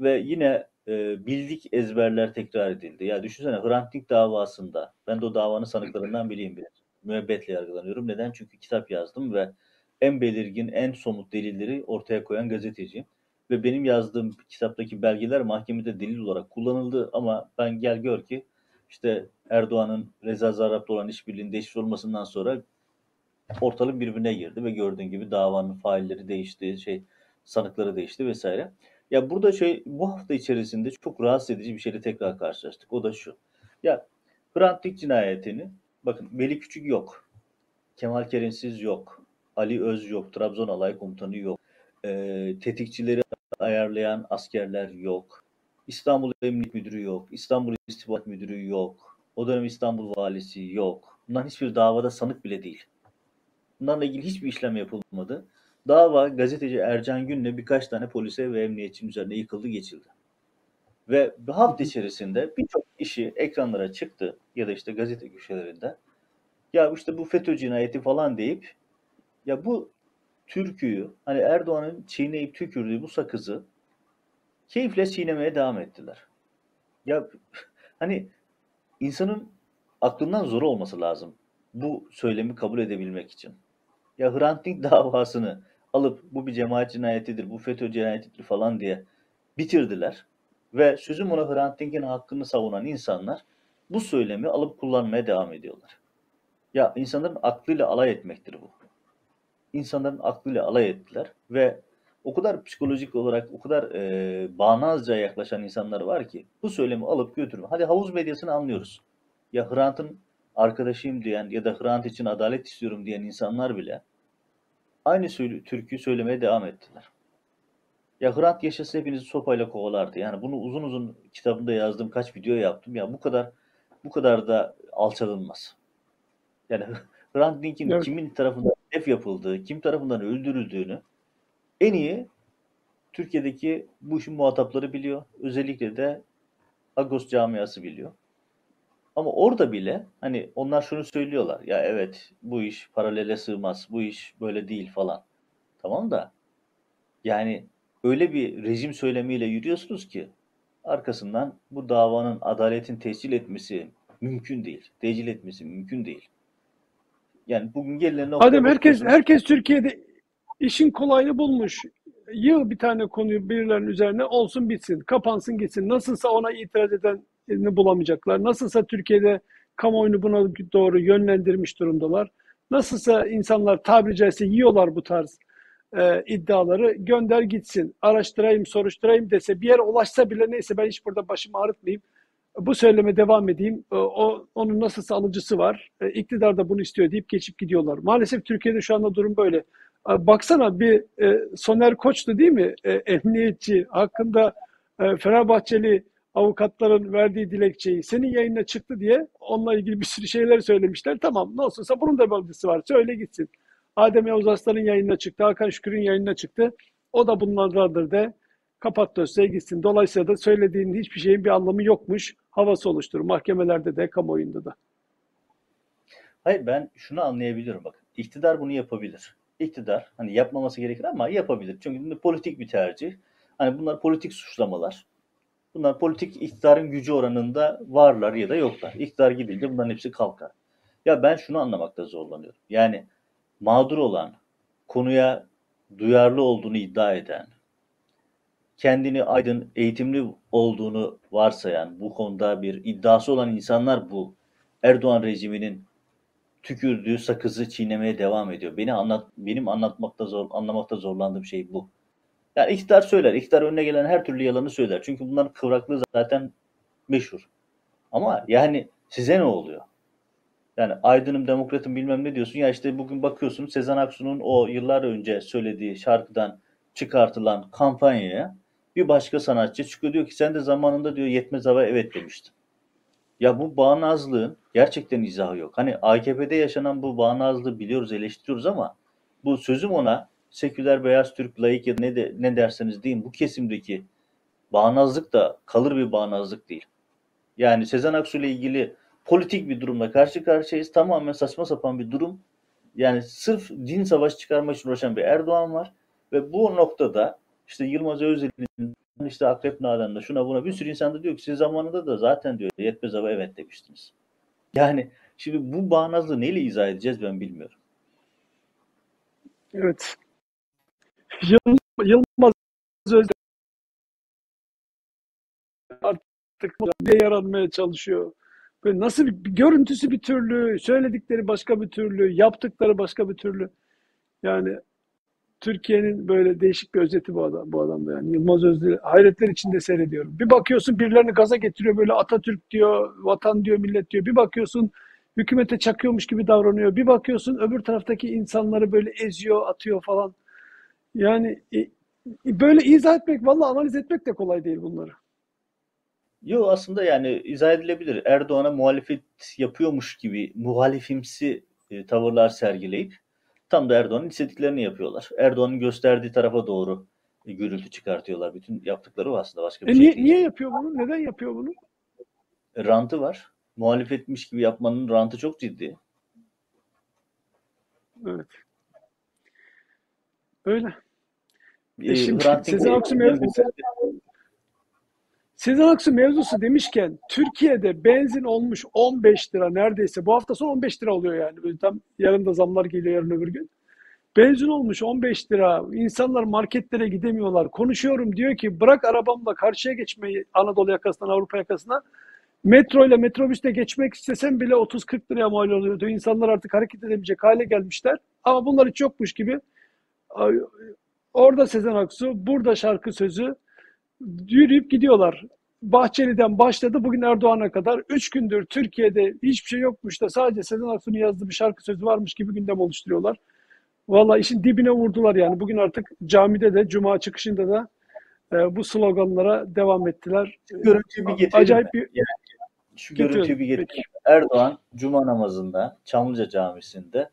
Ve yine e, bildik ezberler tekrar edildi. Ya düşünsene Hrant Dink davasında ben de o davanın sanıklarından biriyim bir. Müebbetle yargılanıyorum. Neden? Çünkü kitap yazdım ve en belirgin, en somut delilleri ortaya koyan gazeteciyim. Ve benim yazdığım kitaptaki belgeler mahkemede delil olarak kullanıldı ama ben gel gör ki işte Erdoğan'ın Reza Zarrab'la olan işbirliğinin deşifre olmasından sonra ortalık birbirine girdi ve gördüğün gibi davanın failleri değişti, şey sanıkları değişti vesaire. Ya burada şey bu hafta içerisinde çok rahatsız edici bir şeyle tekrar karşılaştık. O da şu. Ya Hrant Dink cinayetini bakın Veli Küçük yok. Kemal Kerimsiz yok. Ali Öz yok. Trabzon Alay Komutanı yok. Ee, tetikçileri ayarlayan askerler yok. İstanbul Emniyet Müdürü yok. İstanbul İstihbarat Müdürü yok. O dönem İstanbul Valisi yok. Bunların hiçbir davada sanık bile değil. Bunlarla ilgili hiçbir işlem yapılmadı. Dava gazeteci Ercan Gün'le birkaç tane polise ve emniyetçinin üzerine yıkıldı geçildi. Ve bir hafta içerisinde birçok işi ekranlara çıktı ya da işte gazete köşelerinde. Ya işte bu FETÖ cinayeti falan deyip ya bu türküyü hani Erdoğan'ın çiğneyip tükürdüğü bu sakızı keyifle çiğnemeye devam ettiler. Ya *laughs* hani insanın aklından zoru olması lazım bu söylemi kabul edebilmek için. Ya Hrant Dink davasını alıp bu bir cemaat cinayetidir, bu FETÖ cinayetidir falan diye bitirdiler. Ve sözüm ona Hrant Dink'in hakkını savunan insanlar bu söylemi alıp kullanmaya devam ediyorlar. Ya insanların aklıyla alay etmektir bu. İnsanların aklıyla alay ettiler ve o kadar psikolojik olarak o kadar e, bağnazca yaklaşan insanlar var ki bu söylemi alıp götürün. Hadi havuz medyasını anlıyoruz. Ya Hrant'ın arkadaşıyım diyen ya da Hrant için adalet istiyorum diyen insanlar bile aynı türküyü söylemeye devam ettiler. Ya Hrant yaşasa hepinizi sopayla kovalardı. Yani bunu uzun uzun kitabımda yazdığım kaç video yaptım. Ya bu kadar bu kadar da alçalınmaz. Yani Hrant Dink'in Evet. kimin tarafından hedef yapıldığı, kim tarafından öldürüldüğünü en iyi Türkiye'deki bu işin muhatapları biliyor. Özellikle de Agos camiası biliyor. Ama orada bile hani onlar şunu söylüyorlar. Ya evet bu iş paralele sığmaz. Bu iş böyle değil falan. Tamam da yani öyle bir rejim söylemiyle yürüyorsunuz ki arkasından bu davanın adaletin tescil etmesi mümkün değil. Tecil etmesi mümkün değil. Yani bugün gelinen noktaya Adem herkes herkes Türkiye'de işin kolayını bulmuş. Yığ bir tane konuyu birilerinin üzerine olsun bitsin, kapansın gitsin. Nasılsa ona itiraz edenini bulamayacaklar. Nasılsa Türkiye'de kamuoyunu buna doğru yönlendirmiş durumdalar. Nasılsa insanlar tabiri caizse yiyorlar bu tarz e, iddiaları. Gönder gitsin, araştırayım, soruşturayım dese bir yere ulaşsa bile neyse ben hiç burada başımı ağrıtmayayım. Bu söyleme devam edeyim. E, O, onun nasılsa alıcısı var. E, iktidar da bunu istiyor deyip geçip gidiyorlar. Maalesef Türkiye'de şu anda durum böyle. E, Baksana bir e, Soner Koç'tu değil mi? Emniyetçi hakkında e, Fenerbahçeli avukatların verdiği dilekçeyi senin yayına çıktı diye onunla ilgili bir sürü şeyler söylemişler. Tamam ne olsunsa bunun da alıcısı var. Söyle gitsin. Adem Yavuz Aslan'ın yayınına çıktı. Hakan Şükür'ün yayınına çıktı. O da bunlardandır de kapat dosyayı gitsin. Dolayısıyla da söylediğinin hiçbir şeyin bir anlamı yokmuş. Havası oluşturur. Mahkemelerde de kamuoyunda da. Hayır ben şunu anlayabiliyorum bak. İktidar bunu yapabilir. İktidar hani yapmaması gerekir ama yapabilir. Çünkü politik bir tercih. Hani bunlar politik suçlamalar. Bunlar politik iktidarın gücü oranında varlar ya da yoklar. İktidar gidince bunların hepsi kalkar. Ya ben şunu anlamakta zorlanıyorum. Yani mağdur olan, konuya duyarlı olduğunu iddia eden, kendini aydın, eğitimli olduğunu varsayan, bu konuda bir iddiası olan insanlar bu Erdoğan rejiminin tükürdüğü sakızı çiğnemeye devam ediyor. Beni anlat, benim anlatmakta zor, anlamakta zorlandığım şey bu. Yani iktidar söyler, iktidar önüne gelen her türlü yalanı söyler. Çünkü bunların kıvraklığı zaten meşhur. Ama yani size ne oluyor? Yani aydınım, demokratım bilmem ne diyorsun. Ya işte bugün bakıyorsun Sezen Aksu'nun o yıllar önce söylediği şarkıdan çıkartılan kampanyaya bir başka sanatçı çıkıyor diyor ki sen de zamanında diyor yetmez hava evet demiştin. Ya bu bağnazlığın gerçekten izahı yok. Hani AKP'de yaşanan bu bağnazlığı biliyoruz, eleştiriyoruz ama bu sözüm ona seküler beyaz Türk laik ya da ne, de, ne derseniz deyin bu kesimdeki bağnazlık da kalır bir bağnazlık değil. Yani Sezen Aksu ile ilgili politik bir durumla karşı karşıyayız. Tamamen saçma sapan bir durum. Yani sırf din savaşı çıkarmak için uğraşan bir Erdoğan var. Ve bu noktada işte Yılmaz Özel'in işte Akrep Nalan'da şuna buna bir sürü insan da diyor ki siz zamanında da zaten diyor yetmez hava evet demiştiniz. Yani şimdi bu bağnazlığı neyle izah edeceğiz ben bilmiyorum. Evet. Yılmaz Özdemir artık yaranmaya çalışıyor. Böyle nasıl bir, görüntüsü bir türlü, söyledikleri başka bir türlü, yaptıkları başka bir türlü. Yani Türkiye'nin böyle değişik bir özeti bu adam bu adamda yani. Yılmaz Özdil hayretler içinde seyrediyorum. Bir bakıyorsun birilerini gaza getiriyor böyle Atatürk diyor, vatan diyor, millet diyor. Bir bakıyorsun hükümete çakıyormuş gibi davranıyor. Bir bakıyorsun öbür taraftaki insanları böyle eziyor, atıyor falan. Yani e, böyle izah etmek, vallahi analiz etmek de kolay değil bunları. Yok aslında yani izah edilebilir. Erdoğan'a muhalefet yapıyormuş gibi muhalifimsi e, tavırlar sergileyip tam da Erdoğan'ın istediklerini yapıyorlar. Erdoğan'ın gösterdiği tarafa doğru e, gürültü çıkartıyorlar. Bütün yaptıkları o aslında başka bir E şey niye, değil. niye yapıyor bunu? Neden yapıyor bunu? E, Rantı var. Muhalefetmiş gibi yapmanın rantı çok ciddi. Evet. Öyle. E E, şimdi Hrant Aksu Sezen Aksu mevzusu demişken Türkiye'de benzin olmuş 15 lira neredeyse. Bu hafta son 15 lira oluyor yani. Böyle tam yarın da zamlar geliyor yarın öbür gün. Benzin olmuş 15 lira. İnsanlar marketlere gidemiyorlar. Konuşuyorum diyor ki bırak arabamla karşıya geçmeyi Anadolu yakasından Avrupa yakasına. Metro ile metrobüsle geçmek istesem bile 30-40 liraya mal oluyordu. İnsanlar artık hareket edemeyecek hale gelmişler. Ama bunlar hiç yokmuş gibi. Orada Sezen Aksu, burada şarkı sözü yürüyüp gidiyorlar. Bahçeli'den başladı bugün Erdoğan'a kadar. Üç gündür Türkiye'de hiçbir şey yokmuş da sadece Sezen Aksu'nun yazdığı bir şarkı sözü varmış gibi gündem oluşturuyorlar. Valla işin dibine vurdular yani. Bugün artık camide de, cuma çıkışında da e, bu sloganlara devam ettiler. Şu görüntüyü bir getirelim Acayip bir Yani şu Getirelim, görüntüyü bir getirelim. Erdoğan Cuma namazında Çamlıca Camisi'nde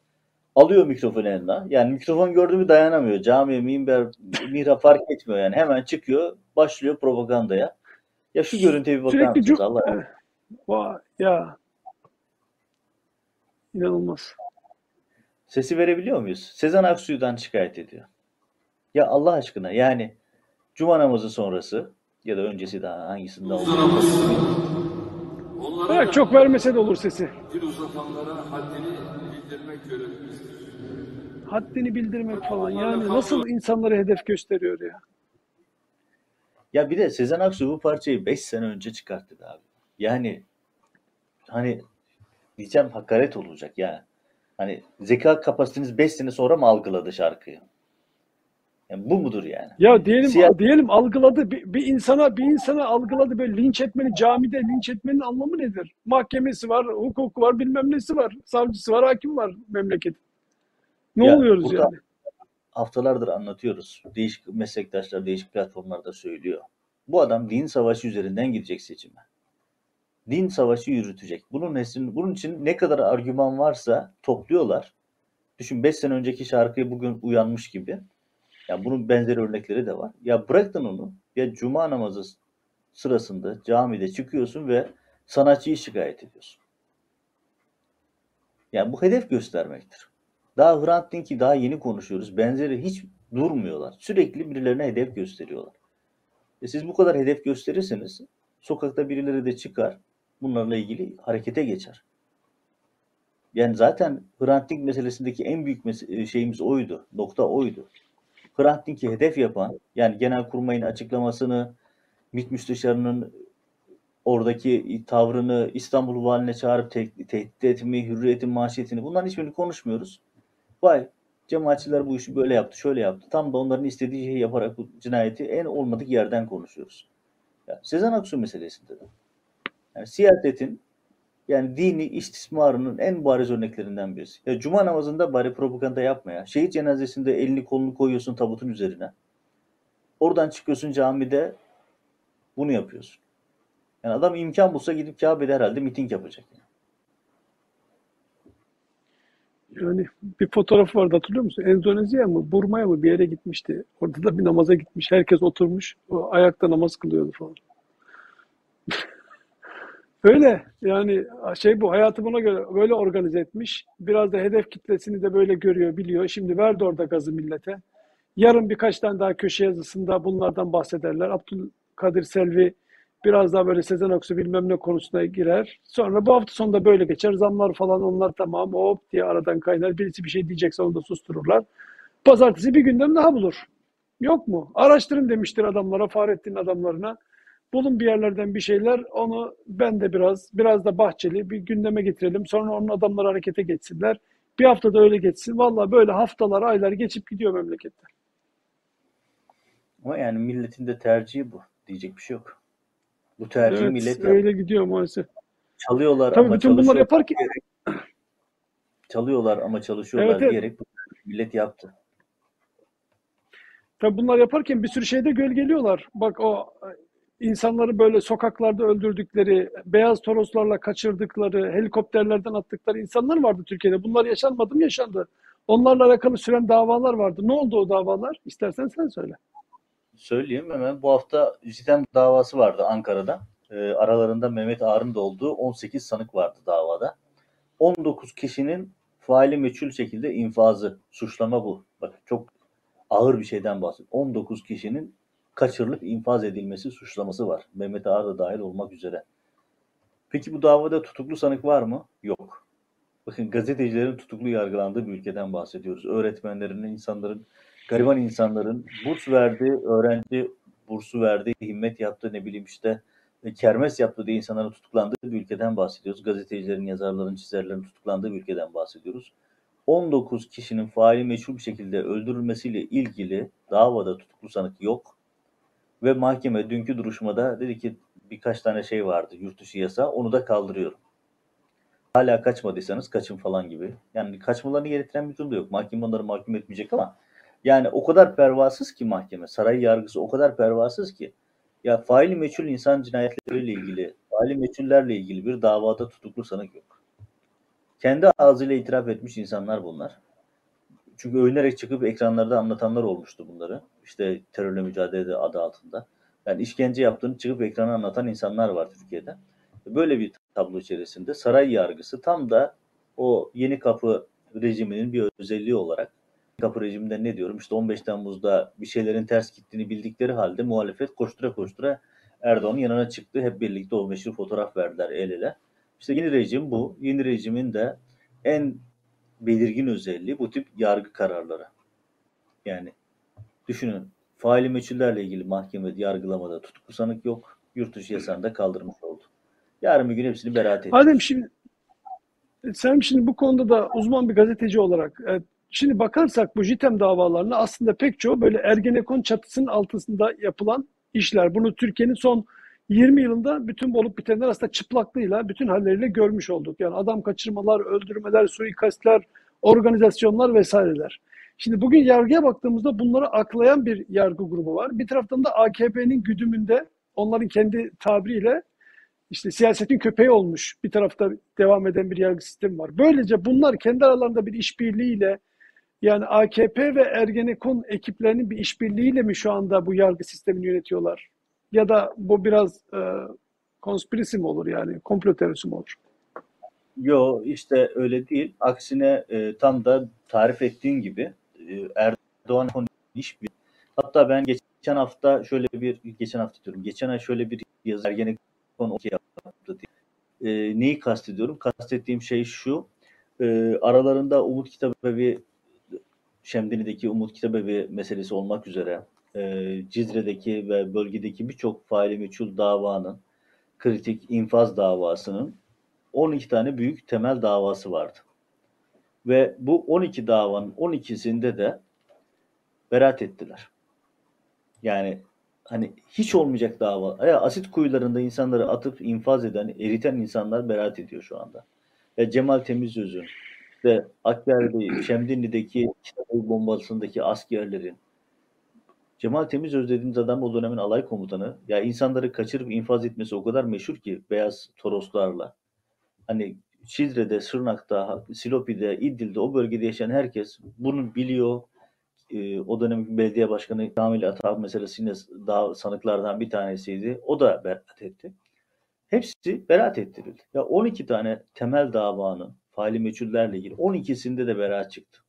alıyor mikrofonu eline. Yani mikrofon gördü mü dayanamıyor. Camiye, minber, mihrap fark etmiyor yani. Hemen çıkıyor, başlıyor propagandaya. Ya şu görüntüye bir bakar sürekli mısınız cu- Allah Vay ya inanılmaz. Sesi verebiliyor muyuz? Sezen Aksu'dan şikayet ediyor. Ya Allah aşkına yani Cuma namazı sonrası ya da öncesi daha hangisinde oldu? Onlara Bırak çok vermese de olur sesi. dil uzatanlara haddini bildirmek görevimizdir. Haddini bildirmek falan. Yani nasıl insanlara hedef gösteriyor ya. Ya bir de Sezen Aksu bu parçayı 5 sene önce çıkarttı abi. Yani hani diyeceğim hakaret olacak ya. Hani zeka kapasiteniz 5 sene sonra mı algıladı şarkıyı? Yani bu mudur yani? Ya diyelim Siyah- diyelim algıladı bir, bir insana bir insana algıladı böyle linç etmenin camide linç etmenin anlamı nedir? Mahkemesi var, hukuku var, bilmem nesi var, savcısı var, hakim var memleket. Ne Ya oluyoruz yani? haftalardır anlatıyoruz. Değişik meslektaşlar değişik platformlarda söylüyor. Bu adam din savaşı üzerinden gidecek seçime. Din savaşı yürütecek. Bunun, neslin, bunun için ne kadar argüman varsa topluyorlar. Düşün 5 sene önceki şarkıyı bugün uyanmış gibi. Ya bunun benzeri örnekleri de var. Ya bırakın onu. Ya cuma namazı sırasında camide çıkıyorsun ve sanatçıyı şikayet ediyorsun. Yani bu hedef göstermektir. Daha Hrant Dink'i daha yeni konuşuyoruz. Benzeri hiç durmuyorlar. Sürekli birilerine hedef gösteriyorlar. E siz bu kadar hedef gösterirseniz sokakta birileri de çıkar bunlarla ilgili harekete geçer. Yani zaten Hrant Dink meselesindeki en büyük mes- şeyimiz oydu. Nokta oydu. Hrant Dink'i hedef yapan yani Genelkurmay'ın açıklamasını MİT Müsteşarı'nın oradaki tavrını İstanbul Valiliğine çağırıp te- tehdit etmeyi, hürriyetin manşetini bunların hiçbirini konuşmuyoruz. Vay cemaatçiler bu işi böyle yaptı, şöyle yaptı. Tam da onların istediği şeyi yaparak bu cinayeti en olmadık yerden konuşuyoruz. Ya, Sezen Aksu meselesinde de. Yani siyasetin yani dini istismarının en bariz örneklerinden birisi. Ya cuma namazında bari propaganda yapma ya. Şehit cenazesinde elini kolunu koyuyorsun tabutun üzerine. Oradan çıkıyorsun camide bunu yapıyorsun. Yani adam imkan bulsa gidip Kabe'de herhalde miting yapacak. Yani. Yani bir fotoğraf vardı hatırlıyor musun? Endonezya mı, Burma'ya mı bir yere gitmişti. Orada da bir namaza gitmiş. Herkes oturmuş. Ayakta namaz kılıyordu falan. Öyle yani şey bu hayatı buna göre böyle organize etmiş. Biraz da hedef kitlesini de böyle görüyor, biliyor. Şimdi verdi orada gazı millete. Yarın birkaç tane daha köşe yazısında bunlardan bahsederler. Abdülkadir Selvi biraz daha böyle Sezen Aksu bilmem ne konusuna girer. Sonra bu hafta sonunda böyle geçer. Zamlar falan onlar tamam hop diye aradan kaynar. Birisi bir şey diyecekse onu da sustururlar. Pazartesi bir gündem daha bulur. Yok mu? Araştırın demiştir adamlara, Fahrettin adamlarına. Bulun bir yerlerden bir şeyler. Onu ben de biraz, biraz da Bahçeli bir gündeme getirelim. Sonra onun adamları harekete geçsinler. Bir haftada öyle geçsin. Vallahi böyle haftalar, aylar geçip gidiyor memlekette. Ama yani milletin de tercihi bu. Diyecek bir şey yok. Bu tercihi Evet, millet öyle yaptı. gidiyor maalesef. Çalıyorlar Tabii ama bütün çalışıyorlar yaparken diyerek, çalıyorlar ama çalışıyorlar Evet, evet. diyerek millet yaptı. Tabii bunlar yaparken bir sürü şeyde gölgeliyorlar. Bak o insanları böyle sokaklarda öldürdükleri, beyaz toroslarla kaçırdıkları, helikopterlerden attıkları insanlar vardı Türkiye'de. Bunlar yaşanmadı mı? Yaşandı. Onlarla alakalı süren davalar vardı. Ne oldu o davalar? İstersen sen söyle. Söyleyeyim hemen. Bu hafta JITEM davası vardı Ankara'da. Ee, aralarında Mehmet Ağar'ın da olduğu 18 sanık vardı davada. 19 kişinin faili meçhul şekilde infazı, suçlama bu. Bak çok ağır bir şeyden bahsediyorum. 19 kişinin kaçırılıp infaz edilmesi suçlaması var. Mehmet Ağar da dahil olmak üzere. Peki bu davada tutuklu sanık var mı? Yok. Bakın gazetecilerin tutuklu yargılandığı bir ülkeden bahsediyoruz. Öğretmenlerin, insanların, gariban insanların burs verdiği, öğrenci bursu verdiği, himmet yaptığı ne bileyim işte e, kermes yaptığı diye insanların tutuklandığı bir ülkeden bahsediyoruz. Gazetecilerin, yazarların, çizerlerin tutuklandığı bir ülkeden bahsediyoruz. 19 kişinin faili meçhul bir şekilde öldürülmesiyle ilgili davada tutuklu sanık yok. Ve mahkeme dünkü duruşmada dedi ki birkaç tane şey vardı yurt dışı yasa onu da kaldırıyorum. Hala kaçmadıysanız kaçın falan gibi. Yani kaçmalarını gerektiren bir durum da yok. Mahkeme onları mahkum etmeyecek ama yani o kadar pervasız ki mahkeme, saray yargısı o kadar pervasız ki ya faili meçhul insan cinayetleriyle ilgili, faili meçhullerle ilgili bir davada tutuklu sanık yok. Kendi ağzıyla itiraf etmiş insanlar bunlar. Çünkü övünerek çıkıp ekranlarda anlatanlar olmuştu bunları. İşte terörle mücadele adı altında. Yani işkence yaptığını çıkıp ekrana anlatan insanlar var Türkiye'de. Böyle bir tablo içerisinde saray yargısı tam da o yeni kapı rejiminin bir özelliği olarak kapı rejiminde ne diyorum işte 15 Temmuz'da bir şeylerin ters gittiğini bildikleri halde muhalefet koştura koştura Erdoğan'ın yanına çıktı. Hep birlikte o meşhur fotoğraf verdiler el ele. İşte yeni rejim bu. Yeni rejimin de en belirgin özelliği bu tip yargı kararları. Yani düşünün faili meçhullerle ilgili mahkemede yargılamada tutuklu sanık yok. Yurt dışı yasağını da kaldırmış oldu. Yarın bir gün hepsini beraat edeceğiz. Adem şimdi sen şimdi bu konuda da uzman bir gazeteci olarak e, şimdi bakarsak bu JITEM davalarına aslında pek çoğu böyle Ergenekon çatısının altında yapılan işler. Bunu Türkiye'nin son 20 yılında bütün olup bitenler aslında çıplaklığıyla, bütün halleriyle görmüş olduk. Yani adam kaçırmalar, öldürmeler, suikastler, organizasyonlar vesaireler. Şimdi bugün yargıya baktığımızda bunları aklayan bir yargı grubu var. Bir taraftan da AKP'nin güdümünde onların kendi tabiriyle işte siyasetin köpeği olmuş bir tarafta devam eden bir yargı sistemi var. Böylece bunlar kendi aralarında bir işbirliğiyle yani AKP ve Ergenekon ekiplerinin bir işbirliğiyle mi şu anda bu yargı sistemini yönetiyorlar? Ya da bu biraz e, konspirisi mi olur yani komplo teorisi mi olur? Yo işte öyle değil. Aksine e, tam da tarif ettiğin gibi e, Erdoğan iş bir. Hatta ben geçen hafta şöyle bir geçen hafta diyorum. Geçen ay şöyle bir yazı Ergenekon okey yaptı diye. E, neyi kastediyorum? Kastettiğim şey şu. Ee, aralarında Umut Kitabevi, Şemdinli'deki Umut Kitabevi meselesi olmak üzere e, Cizre'deki ve bölgedeki birçok faili meçhul davanın, kritik infaz davasının 12 tane büyük temel davası vardı. Ve bu 12 davanın 12'sinde de beraat ettiler. Yani hani hiç olmayacak dava. Ya asit kuyularında insanları atıp infaz eden, eriten insanlar beraat ediyor şu anda. Ya Cemal Temizöz'ün ve Akber'de, Şemdinli'deki Kitabevi bombasındaki askerlerin Cemal Temizöz dediğimiz adam o dönemin alay komutanı. Ya insanları kaçırıp infaz etmesi o kadar meşhur ki beyaz toroslarla. Hani Şidre'de, Sırnak'ta, Silopi'de, İdil'de o bölgede yaşayan herkes bunu biliyor. Ee, o dönemin belediye başkanı Kamil Atab meselesi yine daha sanıklardan bir tanesiydi. O da beraat etti. Hepsi beraat ettirildi. Ya 12 tane temel davanın faili meçhullerle ilgili 12'sinde de beraat çıktı.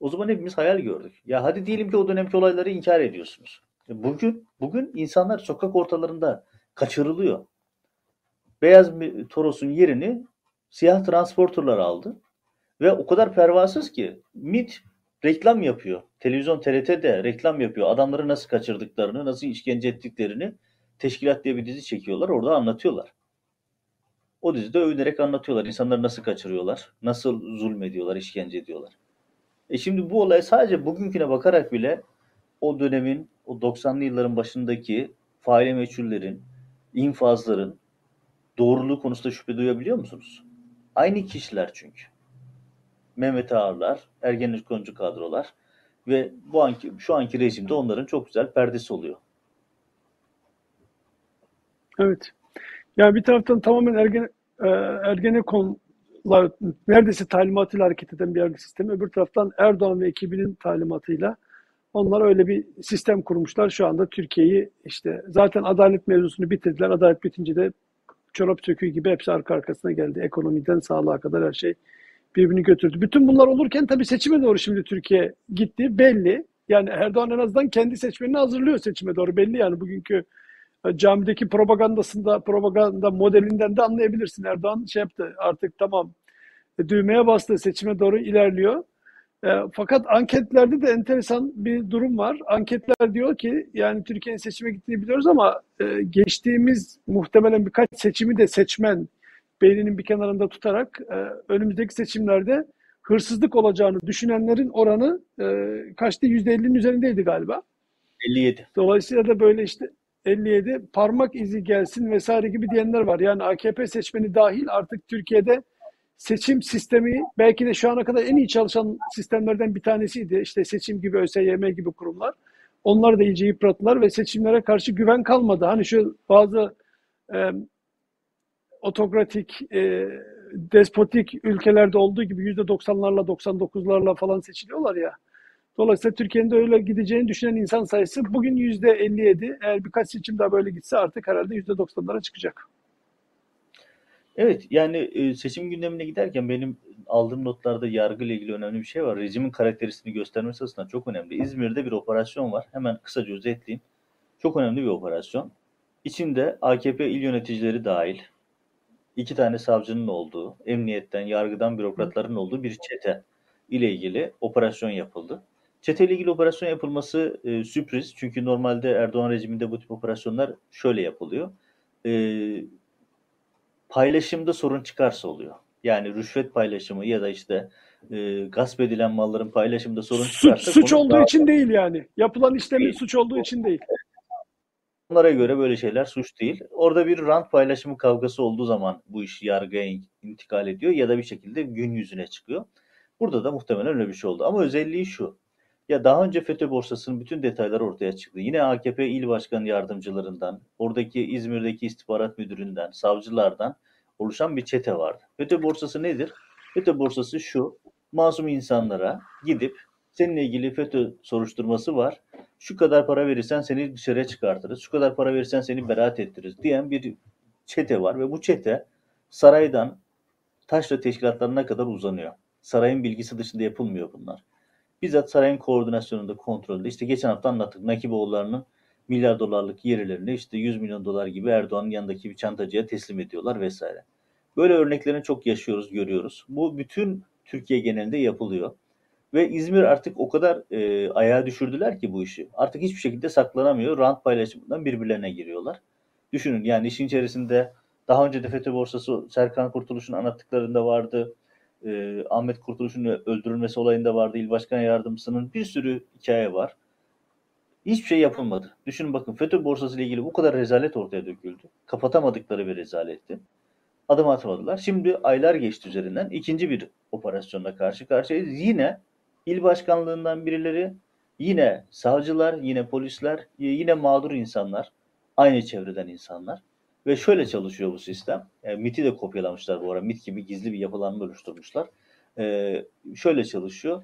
O zaman hepimiz hayal gördük. Ya hadi diyelim ki o dönemki olayları inkar ediyorsunuz. E Bugün bugün insanlar sokak ortalarında kaçırılıyor. Beyaz Toros'un yerini siyah transporterlar aldı. Ve o kadar pervasız ki MIT reklam yapıyor. Televizyon TRT de reklam yapıyor. Adamları nasıl kaçırdıklarını, nasıl işkence ettiklerini Teşkilat diye bir dizi çekiyorlar. Orada anlatıyorlar. O dizide övünerek anlatıyorlar. İnsanları nasıl kaçırıyorlar, nasıl zulmediyorlar, işkence ediyorlar. E şimdi bu olay sadece bugünküne bakarak bile o dönemin, o 90'lı yılların başındaki faile meçhullerin, infazların doğruluğu konusunda şüphe duyabiliyor musunuz? Aynı kişiler çünkü. Mehmet Ağarlar, Ergenekoncu kadrolar ve bu anki, şu anki rejimde onların çok güzel perdesi oluyor. Evet. Yani bir taraftan tamamen Ergene, e, Ergenekon'la neredeyse talimatıyla hareket eden bir yargı sistemi. Öbür taraftan Erdoğan ve ekibinin talimatıyla onlar öyle bir sistem kurmuşlar. Şu anda Türkiye'yi işte zaten adalet mevzusunu bitirdiler. Adalet bitince de çorap söküğü gibi hepsi arka arkasına geldi. Ekonomiden sağlığa kadar her şey birbirini götürdü. Bütün bunlar olurken tabii seçime doğru şimdi Türkiye gitti. Belli. Yani Erdoğan en azından kendi seçmenini hazırlıyor seçime doğru. Belli yani bugünkü e, camideki propagandasında, propaganda modelinden de anlayabilirsin. Erdoğan şey yaptı artık tamam e, düğmeye bastı seçime doğru ilerliyor. E, fakat anketlerde de enteresan bir durum var. Anketler diyor ki yani Türkiye'nin seçime gittiğini biliyoruz ama e, geçtiğimiz muhtemelen birkaç seçimi de seçmen beyninin bir kenarında tutarak e, önümüzdeki seçimlerde hırsızlık olacağını düşünenlerin oranı e, kaçtı? %50'nin üzerindeydi galiba. 57. Dolayısıyla da böyle işte 57 parmak izi gelsin vesaire gibi diyenler var. Yani AKP seçmeni dahil artık Türkiye'de seçim sistemi belki de şu ana kadar en iyi çalışan sistemlerden bir tanesiydi. İşte seçim gibi ÖSYM gibi kurumlar. Onlar da iyice yıprattılar ve seçimlere karşı güven kalmadı. Hani şu bazı e, otokratik, e, despotik ülkelerde olduğu gibi %90'larla 99'larla falan seçiliyorlar ya. Dolayısıyla Türkiye'nin de öyle gideceğini düşünen insan sayısı bugün %57. Eğer birkaç seçim daha böyle gitse artık herhalde %90'lara çıkacak. Evet yani e, seçim gündemine giderken benim aldığım notlarda yargı ile ilgili önemli bir şey var. Rejimin karakterisini göstermesi açısından çok önemli. İzmir'de bir operasyon var. Hemen kısaca özetleyeyim. Çok önemli bir operasyon. İçinde AKP il yöneticileri dahil iki tane savcının olduğu, emniyetten, yargıdan bürokratların olduğu bir çete ile ilgili operasyon yapıldı. Çete ile ilgili operasyon yapılması e, sürpriz. Çünkü normalde Erdoğan rejiminde bu tip operasyonlar şöyle yapılıyor. E, paylaşımda sorun çıkarsa oluyor. Yani rüşvet paylaşımı ya da işte e, gasp edilen malların paylaşımında sorun Suç, çıkarsa suç olduğu daha- için değil yani. Yapılan işlemin suç olduğu için değil. Onlara göre böyle şeyler suç değil. Orada bir rant paylaşımı kavgası olduğu zaman bu iş yargıya in- intikal ediyor ya da bir şekilde gün yüzüne çıkıyor. Burada da muhtemelen öyle bir şey oldu. Ama özelliği şu. Ya daha önce FETÖ borsasının bütün detayları ortaya çıktı. Yine AKP il başkan yardımcılarından, oradaki İzmir'deki istihbarat müdüründen, savcılardan oluşan bir çete vardı. FETÖ borsası nedir? FETÖ borsası şu. Masum insanlara gidip seninle ilgili FETÖ soruşturması var. Şu kadar para verirsen seni dışarıya çıkartırız. Şu kadar para verirsen seni beraat ettiririz diyen bir çete var ve bu çete saraydan taşra teşkilatlarına kadar uzanıyor. Sarayın bilgisi dışında yapılmıyor bunlar. Bizzat sarayın koordinasyonunda, kontrolünde. İşte geçen hafta anlattık. Nakiboğullarının milyar dolarlık yerlerini işte 100 milyon dolar gibi Erdoğan'ın yanındaki bir çantacıya teslim ediyorlar vesaire. Böyle örneklerini çok yaşıyoruz, görüyoruz. Bu bütün Türkiye genelinde yapılıyor. Ve İzmir artık o kadar e, ayağa düşürdüler ki bu işi. Artık hiçbir şekilde saklanamıyor. Rant paylaşımından birbirlerine giriyorlar. Düşünün yani işin içerisinde daha önce de FETÖ borsası Serkan Kurtuluş'un anlattıklarında vardı. E, Ahmet Kurtuluş'un öldürülmesi olayında vardı. İl Başkan Yardımcısının bir sürü hikaye var. Hiçbir şey yapılmadı. Düşünün bakın FETÖ borsası ile ilgili bu kadar rezalet ortaya döküldü. Kapatamadıkları bir rezaletti. Adım atmadılar. Şimdi aylar geçti üzerinden. ikinci bir operasyonla karşı karşıyayız. Yine il başkanlığından birileri, yine savcılar, yine polisler, yine mağdur insanlar, aynı çevreden insanlar. Ve şöyle çalışıyor bu sistem. Yani MIT'i de kopyalamışlar bu ara. MIT gibi gizli bir yapılanma oluşturmuşlar. Ee, şöyle çalışıyor.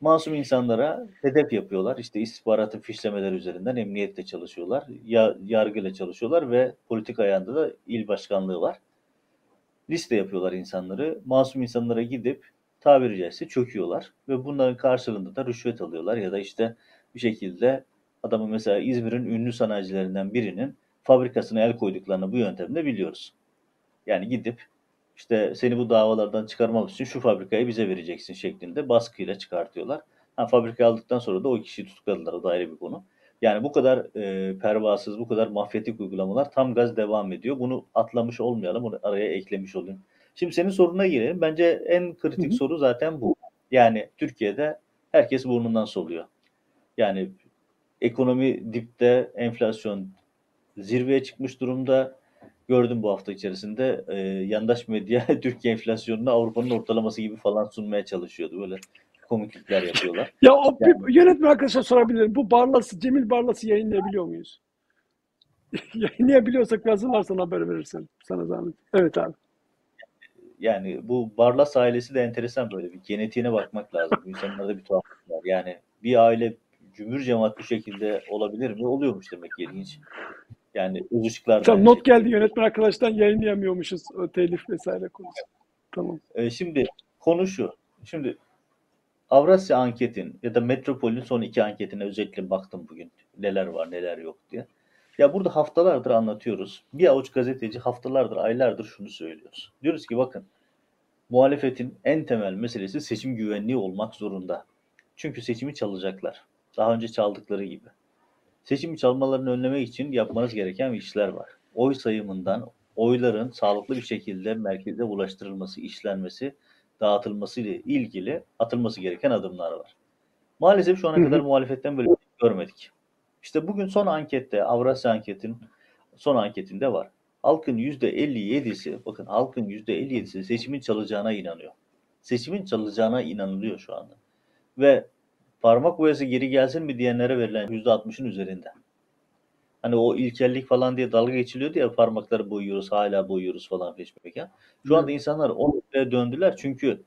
Masum insanlara hedef yapıyorlar. İşte istihbaratı fişlemeler üzerinden emniyetle çalışıyorlar. Ya, yargıyla çalışıyorlar ve politik ayağında da il başkanlığı var. Liste yapıyorlar insanları. Masum insanlara gidip tabiri caizse çöküyorlar. Ve bunların karşılığında da rüşvet alıyorlar. Ya da işte bir şekilde adamı mesela İzmir'in ünlü sanayicilerinden birinin fabrikasına el koyduklarını bu yöntemde biliyoruz. Yani gidip işte seni bu davalardan çıkarmamız için şu fabrikayı bize vereceksin şeklinde baskıyla çıkartıyorlar. Ha, fabrika aldıktan sonra da o kişiyi tutukladılar. O da ayrı bir konu. Yani bu kadar e, pervasız, bu kadar mafyatik uygulamalar tam gaz devam ediyor. Bunu atlamış olmayalım, bunu araya eklemiş olayım. Şimdi senin soruna girelim. Bence en kritik Hı hı. soru zaten bu. Yani Türkiye'de herkes burnundan soluyor. Yani ekonomi dipte, enflasyon zirveye çıkmış durumda. Gördüm bu hafta içerisinde e, yandaş medya *laughs* Türkiye enflasyonunu Avrupa'nın ortalaması gibi falan sunmaya çalışıyordu. Böyle komiklikler yapıyorlar. *laughs* Ya o Yani- yönetmen arkadaşa sorabilirim. Bu Barlas'ı, Cemil Barlas'ı yayınlayabiliyor muyuz? *laughs* Yayınlayabiliyorsak yazılarsan haber verirsen. Sana zahmet. Evet abi. Yani bu Barlas ailesi de enteresan böyle bir genetiğine bakmak lazım. Bu insanlarda bir tuhaflık var. Yani bir aile cümbür cemaat bu şekilde olabilir mi? Oluyormuş demek ki ilginç. Yani da Tamam not geldi yönetmen arkadaştan yayınlayamıyormuşuz o telif vesaire konusu. Tamam. E, şimdi konu şu. Şimdi Avrasya anketin ya da Metropol'ün son iki anketine özellikle baktım bugün. Neler var neler yok diye. Ya burada haftalardır anlatıyoruz. Bir avuç gazeteci haftalardır, aylardır şunu söylüyoruz. Diyoruz ki bakın muhalefetin en temel meselesi seçim güvenliği olmak zorunda. Çünkü seçimi çalacaklar. Daha önce çaldıkları gibi. Seçimi çalmalarını önlemek için yapmanız gereken işler var. Oy sayımından oyların sağlıklı bir şekilde merkeze ulaştırılması, işlenmesi, dağıtılması ile ilgili atılması gereken adımlar var. Maalesef şu ana kadar muhalefetten böyle bir şey görmedik. İşte bugün son ankette, Avrasya anketin son anketinde var. Halkın %57'si, bakın halkın %57'si seçimin çalacağına inanıyor. Seçimin çalacağına inanılıyor şu anda. Ve parmak boyası geri gelsin mi diyenlere verilen %60'ın üzerinde. Hani o ilkellik falan diye dalga geçiliyordu ya parmakları boyuyoruz, hala boyuyoruz falan peşmeken. Şu anda insanlar o noktaya döndüler çünkü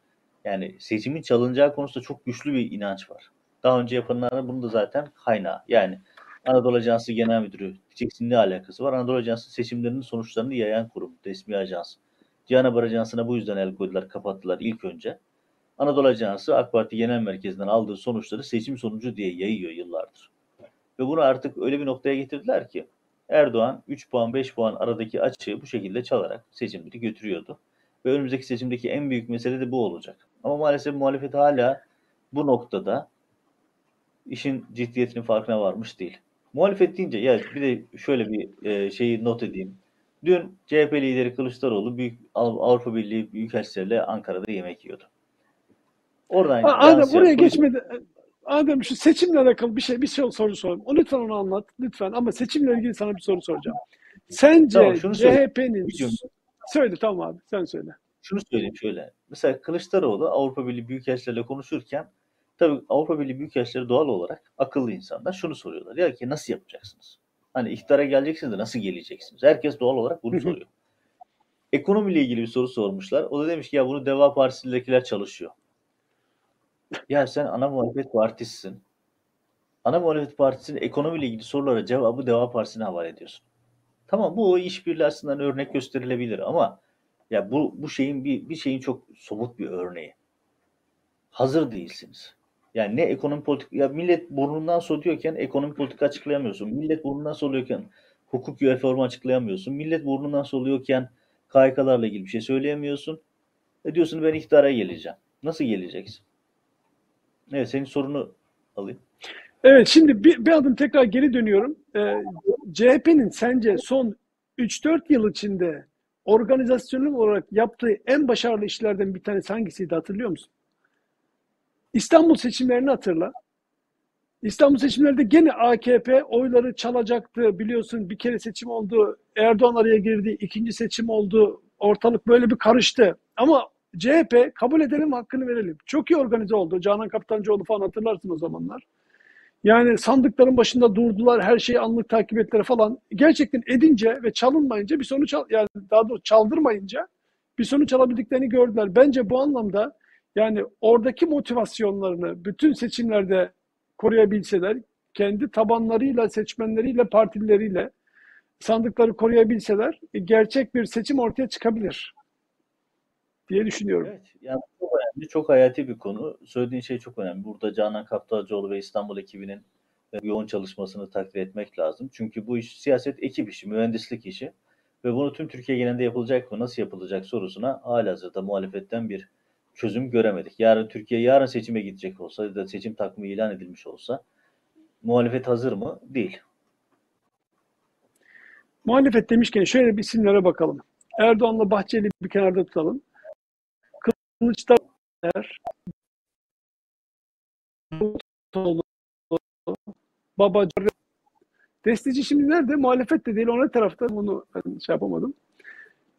yani seçimin çalınacağı konusunda çok güçlü bir inanç var. Daha önce yapanların bunun da zaten kaynağı. Yani Anadolu Ajansı Genel Müdürü diyeceksin ne alakası var? Anadolu Ajansı seçimlerinin sonuçlarını yayan kurum, resmi ajans. Cihan Haber Ajansı'na bu yüzden el koydular, kapattılar ilk önce. Anadolu Ajansı AK Parti Genel Merkezi'nden aldığı sonuçları seçim sonucu diye yayıyor yıllardır. Ve bunu artık öyle bir noktaya getirdiler ki Erdoğan 3 puan 5 puan aradaki açığı bu şekilde çalarak seçimleri götürüyordu. Ve önümüzdeki seçimdeki en büyük mesele de bu olacak. Ama maalesef muhalefet hala bu noktada işin ciddiyetinin farkına varmış değil. Muhalefet deyince ya bir de şöyle bir e, şeyi not edeyim. Dün CHP lideri Kılıçdaroğlu büyük Avrupa Birliği Büyükelçileriyle Ankara'da yemek yiyordu. Oradan Ha, Adem politik- geçmedi. Adem şu seçimle alakalı bir şey bir şey soru sorayım. O lütfen onu anlat lütfen ama seçimle ilgili sana bir soru soracağım. Sence Tamam, söyle. CHP'nin söyle tamam abi sen söyle. şunu söyleyeyim şöyle. Mesela Kılıçdaroğlu Avrupa Birliği Büyükelçileriyle konuşurken tabii Avrupa Birliği Büyükelçileri doğal olarak akıllı insanlar şunu soruyorlar. Ya ki nasıl yapacaksınız? Hani iktidara geleceksiniz de nasıl geleceksiniz? Herkes doğal olarak bunu soruyor. Ekonomiyle ilgili bir soru sormuşlar. O da demiş ki ya bunu Deva Partisi'ndekiler çalışıyor. Ya sen ana muhalefet partisisin. Ana muhalefet partisinin ekonomiyle ilgili sorulara cevabı Deva Partisi'ne havale ediyorsun. Tamam bu o işbirliği açısından örnek gösterilebilir ama ya bu bu şeyin bir bir şeyin çok somut bir örneği. Hazır değilsiniz. Yani ne ekonomi politik ya millet burnundan soluyorken ekonomi politika açıklayamıyorsun. Millet burnundan soluyorken hukuk reformu açıklayamıyorsun. Millet burnundan soluyorken KHK'larla ilgili bir şey söyleyemiyorsun. E diyorsun ben iktidara geleceğim. Nasıl geleceksin? Evet senin sorunu alayım. Evet şimdi bir, bir adım tekrar geri dönüyorum. Ee, CHP'nin sence son 3-4 yıl içinde organizasyonel olarak yaptığı en başarılı işlerden bir tanesi hangisiydi hatırlıyor musun? İstanbul seçimlerini hatırla. İstanbul seçimlerinde gene AKP oyları çalacaktı. Biliyorsun bir kere seçim oldu. Erdoğan araya girdi. ikinci seçim oldu. Ortalık böyle bir karıştı. Ama CHP kabul edelim hakkını verelim. Çok iyi organize oldu. Canan Kaptancıoğlu falan hatırlarsın o zamanlar. Yani sandıkların başında durdular, her şeyi anlık takip ettiler falan. Gerçekten edince ve çalınmayınca bir sonuç al yani daha doğrusu çaldırmayınca bir sonuç alabildiklerini gördüler. Bence bu anlamda yani oradaki motivasyonlarını bütün seçimlerde koruyabilseler, kendi tabanlarıyla, seçmenleriyle, partileriyle sandıkları koruyabilseler e, gerçek bir seçim ortaya çıkabilir diye düşünüyorum. Evet, yani çok önemli, çok hayati bir konu. Söylediğin şey çok önemli. Burada Canan Kaptancıoğlu ve İstanbul ekibinin e, yoğun çalışmasını takdir etmek lazım. Çünkü bu iş siyaset ekip işi, mühendislik işi ve bunu tüm Türkiye genelinde yapılacak mı, nasıl yapılacak sorusuna halihazırda muhalefetten bir çözüm göremedik. Yarın Türkiye yarın seçime gidecek olsa ya da seçim takvimi ilan edilmiş olsa muhalefet hazır mı? Değil. Muhalefet demişken şöyle bir isimlere bakalım. Erdoğan'la Bahçeli bir kenarda tutalım. Davutoğlu, Babacan, Destici şimdi nerede? Muhalefet de değil, ona tarafta. Bunu şey yapamadım.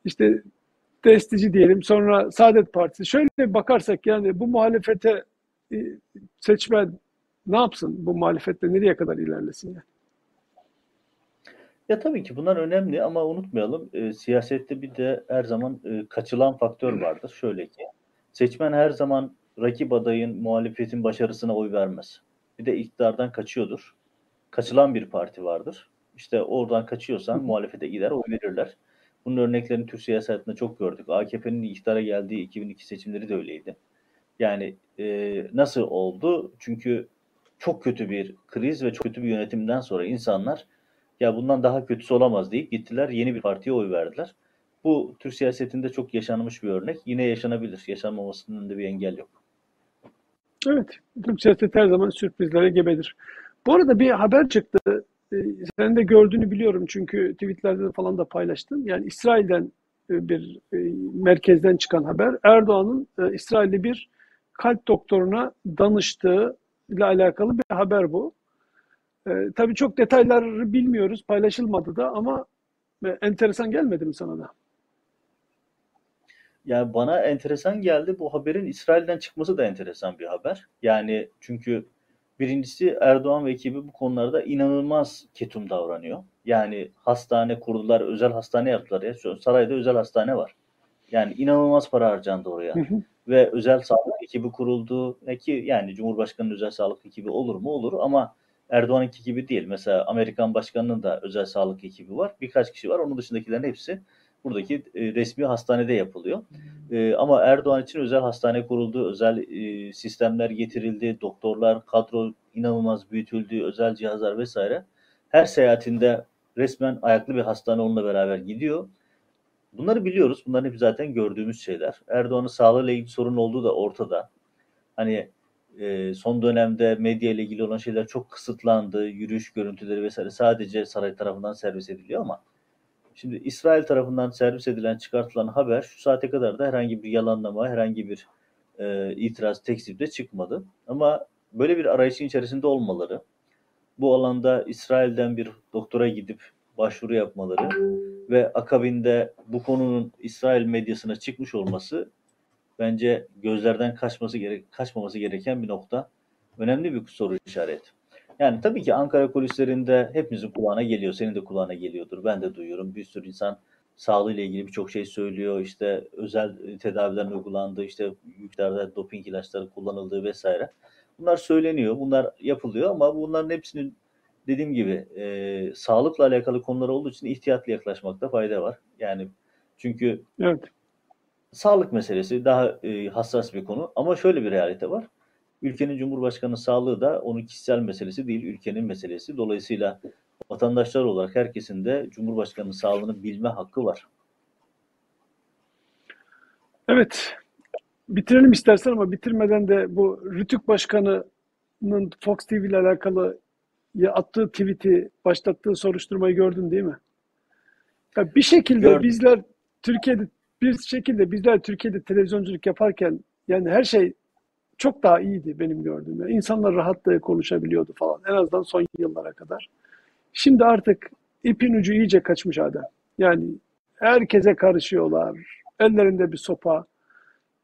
İşte Destici diyelim, sonra Saadet Partisi. Şöyle bakarsak yani bu muhalefete e, seçmen ne yapsın? Bu muhalefette nereye kadar ilerlesin yani? Ya tabii ki bunlar önemli ama unutmayalım e, siyasette bir de her zaman e, kaçılan faktör vardır. Şöyle ki seçmen her zaman rakip adayın muhalefetin başarısına oy vermez. Bir de iktidardan kaçıyordur. Kaçılan bir parti vardır. İşte oradan kaçıyorsan muhalefete gider oy verirler. Bunun örneklerini Türk siyasetinde çok gördük. AKP'nin iktidara geldiği 2002 seçimleri de öyleydi. Yani e, nasıl oldu? Çünkü çok kötü bir kriz ve çok kötü bir yönetimden sonra insanlar ya bundan daha kötüsü olamaz deyip gittiler yeni bir partiye oy verdiler. Bu Türk siyasetinde çok yaşanmış bir örnek. Yine yaşanabilir. Yaşanmamasının önünde bir engel yok. Evet, Türk siyaseti her zaman sürprizlere gebedir. Bu arada bir haber çıktı. Ee, Sen de gördüğünü biliyorum çünkü tweetlerde falan da paylaştın. Yani İsrail'den e, bir e, merkezden çıkan haber. Erdoğan'ın e, İsrail'de bir kalp doktoruna danıştığı ile alakalı bir haber bu. Ee, tabii çok detayları bilmiyoruz, paylaşılmadı da ama enteresan gelmedi mi sana da? Yani bana enteresan geldi. Bu haberin İsrail'den çıkması da enteresan bir haber. Yani çünkü birincisi Erdoğan ve ekibi bu konularda inanılmaz ketum davranıyor. Yani hastane kurdular, özel hastane yaptılar ya. Sarayda özel hastane var. Yani inanılmaz para harcandı oraya. Hı hı. Ve özel sağlık ekibi kuruldu. Ne ki yani Cumhurbaşkanı'nın özel sağlık ekibi olur mu? Olur ama Erdoğan'ınki gibi değil. Mesela Amerikan Başkanı'nın da özel sağlık ekibi var. Birkaç kişi var. Onun dışındakilerin hepsi buradaki e, resmi hastanede yapılıyor. E, ama Erdoğan için özel hastane kuruldu, özel e, sistemler getirildi, doktorlar, kadro inanılmaz büyütüldü, özel cihazlar vesaire. Her seyahatinde resmen ayaklı bir hastane onunla beraber gidiyor. Bunları biliyoruz. Bunların hep zaten gördüğümüz şeyler. Erdoğan'ın sağlığıyla ilgili sorun olduğu da ortada. Hani e, son dönemde medya ile ilgili olan şeyler çok kısıtlandı. Yürüyüş görüntüleri vesaire sadece saray tarafından servis ediliyor ama Şimdi İsrail tarafından servis edilen, çıkartılan haber şu saate kadar da herhangi bir yalanlama, herhangi bir e, itiraz, tekzip de çıkmadı. Ama böyle bir arayışın içerisinde olmaları, bu alanda İsrail'den bir doktora gidip başvuru yapmaları ve akabinde bu konunun İsrail medyasına çıkmış olması bence gözlerden kaçması gerek kaçmaması gereken bir nokta. Önemli bir soru işareti. Yani tabii ki Ankara kulislerinde hepimizin kulağına geliyor. Senin de kulağına geliyordur. Ben de duyuyorum. Bir sürü insan sağlığıyla ilgili birçok şey söylüyor. İşte özel tedavilerin uygulandığı, işte miktarda doping ilaçları kullanıldığı vesaire. Bunlar söyleniyor, bunlar yapılıyor ama bunların hepsinin dediğim gibi e, sağlıkla alakalı konular olduğu için ihtiyatlı yaklaşmakta fayda var. Yani çünkü Evet. sağlık meselesi daha e, hassas bir konu ama şöyle bir realite var. Ülkenin Cumhurbaşkanı sağlığı da onun kişisel meselesi değil, ülkenin meselesi. Dolayısıyla vatandaşlar olarak herkesin de Cumhurbaşkanının sağlığını bilme hakkı var. Evet. Bitirelim istersen ama bitirmeden de bu Rütük Başkanı'nın Fox TV ile alakalı ya attığı tweet'i, başlattığı soruşturmayı gördün değil mi? Ya bir şekilde Gördüm. bizler Türkiye'de bir şekilde bizler Türkiye'de televizyonculuk yaparken yani her şey çok daha iyiydi benim gördüğüm. Yani insanlar rahatlıkla konuşabiliyordu falan. En azından son yıllara kadar. Şimdi artık ipin ucu iyice kaçmış Adem. Yani herkese karışıyorlar. Ellerinde bir sopa.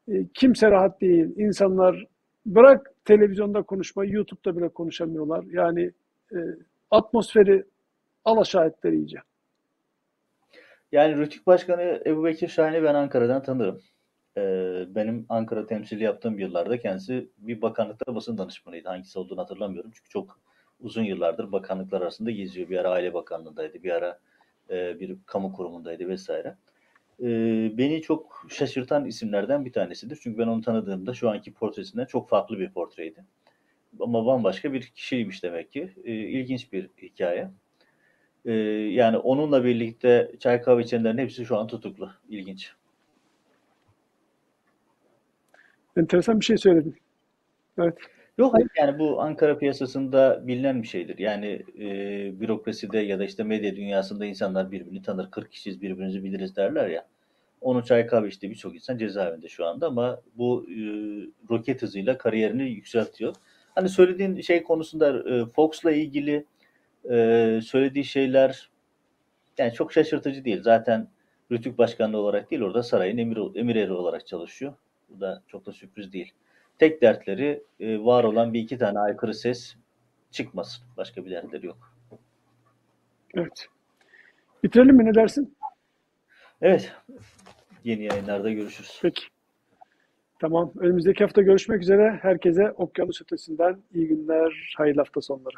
E, Kimse rahat değil. İnsanlar bırak televizyonda konuşmayı, YouTube'da bile konuşamıyorlar. Yani e, atmosferi alaşağı ettiler iyice. Yani Rütük Başkanı Ebu Bekir Şahin'i ben Ankara'dan tanırım. Ee, benim Ankara temsili yaptığım yıllarda kendisi bir bakanlıkta basın danışmanıydı. Hangisi olduğunu hatırlamıyorum. Çünkü çok uzun yıllardır bakanlıklar arasında geziyor. Bir ara Aile Bakanlığı'ndaydı, bir ara e, bir kamu kurumundaydı vesaire. Ee, beni çok şaşırtan isimlerden bir tanesidir. Çünkü ben onu tanıdığımda şu anki portresinden çok farklı bir portreydi. Ama bambaşka bir kişiymiş demek ki. Ee, ilginç bir hikaye. Yani onunla birlikte çay kahve içenlerin hepsi şu an tutuklu. İlginç. Enteresan bir şey söyledin. Evet. Yok hayır yani bu Ankara piyasasında bilinen bir şeydir. Yani e, bürokraside ya da işte medya dünyasında insanlar birbirini tanır. 40 kişiyiz birbirimizi biliriz derler ya. Onun çay kahve içtiği birçok insan cezaevinde şu anda ama bu e, roket hızıyla kariyerini yükseltiyor. Hani söylediğin şey konusunda e, Fox'la ilgili e, söylediği şeyler yani çok şaşırtıcı değil. Zaten Rütük Başkanlığı olarak değil orada sarayın emir, emir eri olarak çalışıyor. Bu da çok da sürpriz değil. Tek dertleri e, var olan bir iki tane aykırı ses çıkmasın. Başka bir dertleri yok. Evet. Bitirelim mi ne dersin? Evet. Yeni yayınlarda görüşürüz. Peki. Tamam. Önümüzdeki hafta görüşmek üzere. Herkese okyanus ötesinden iyi günler, hayırlı hafta sonları.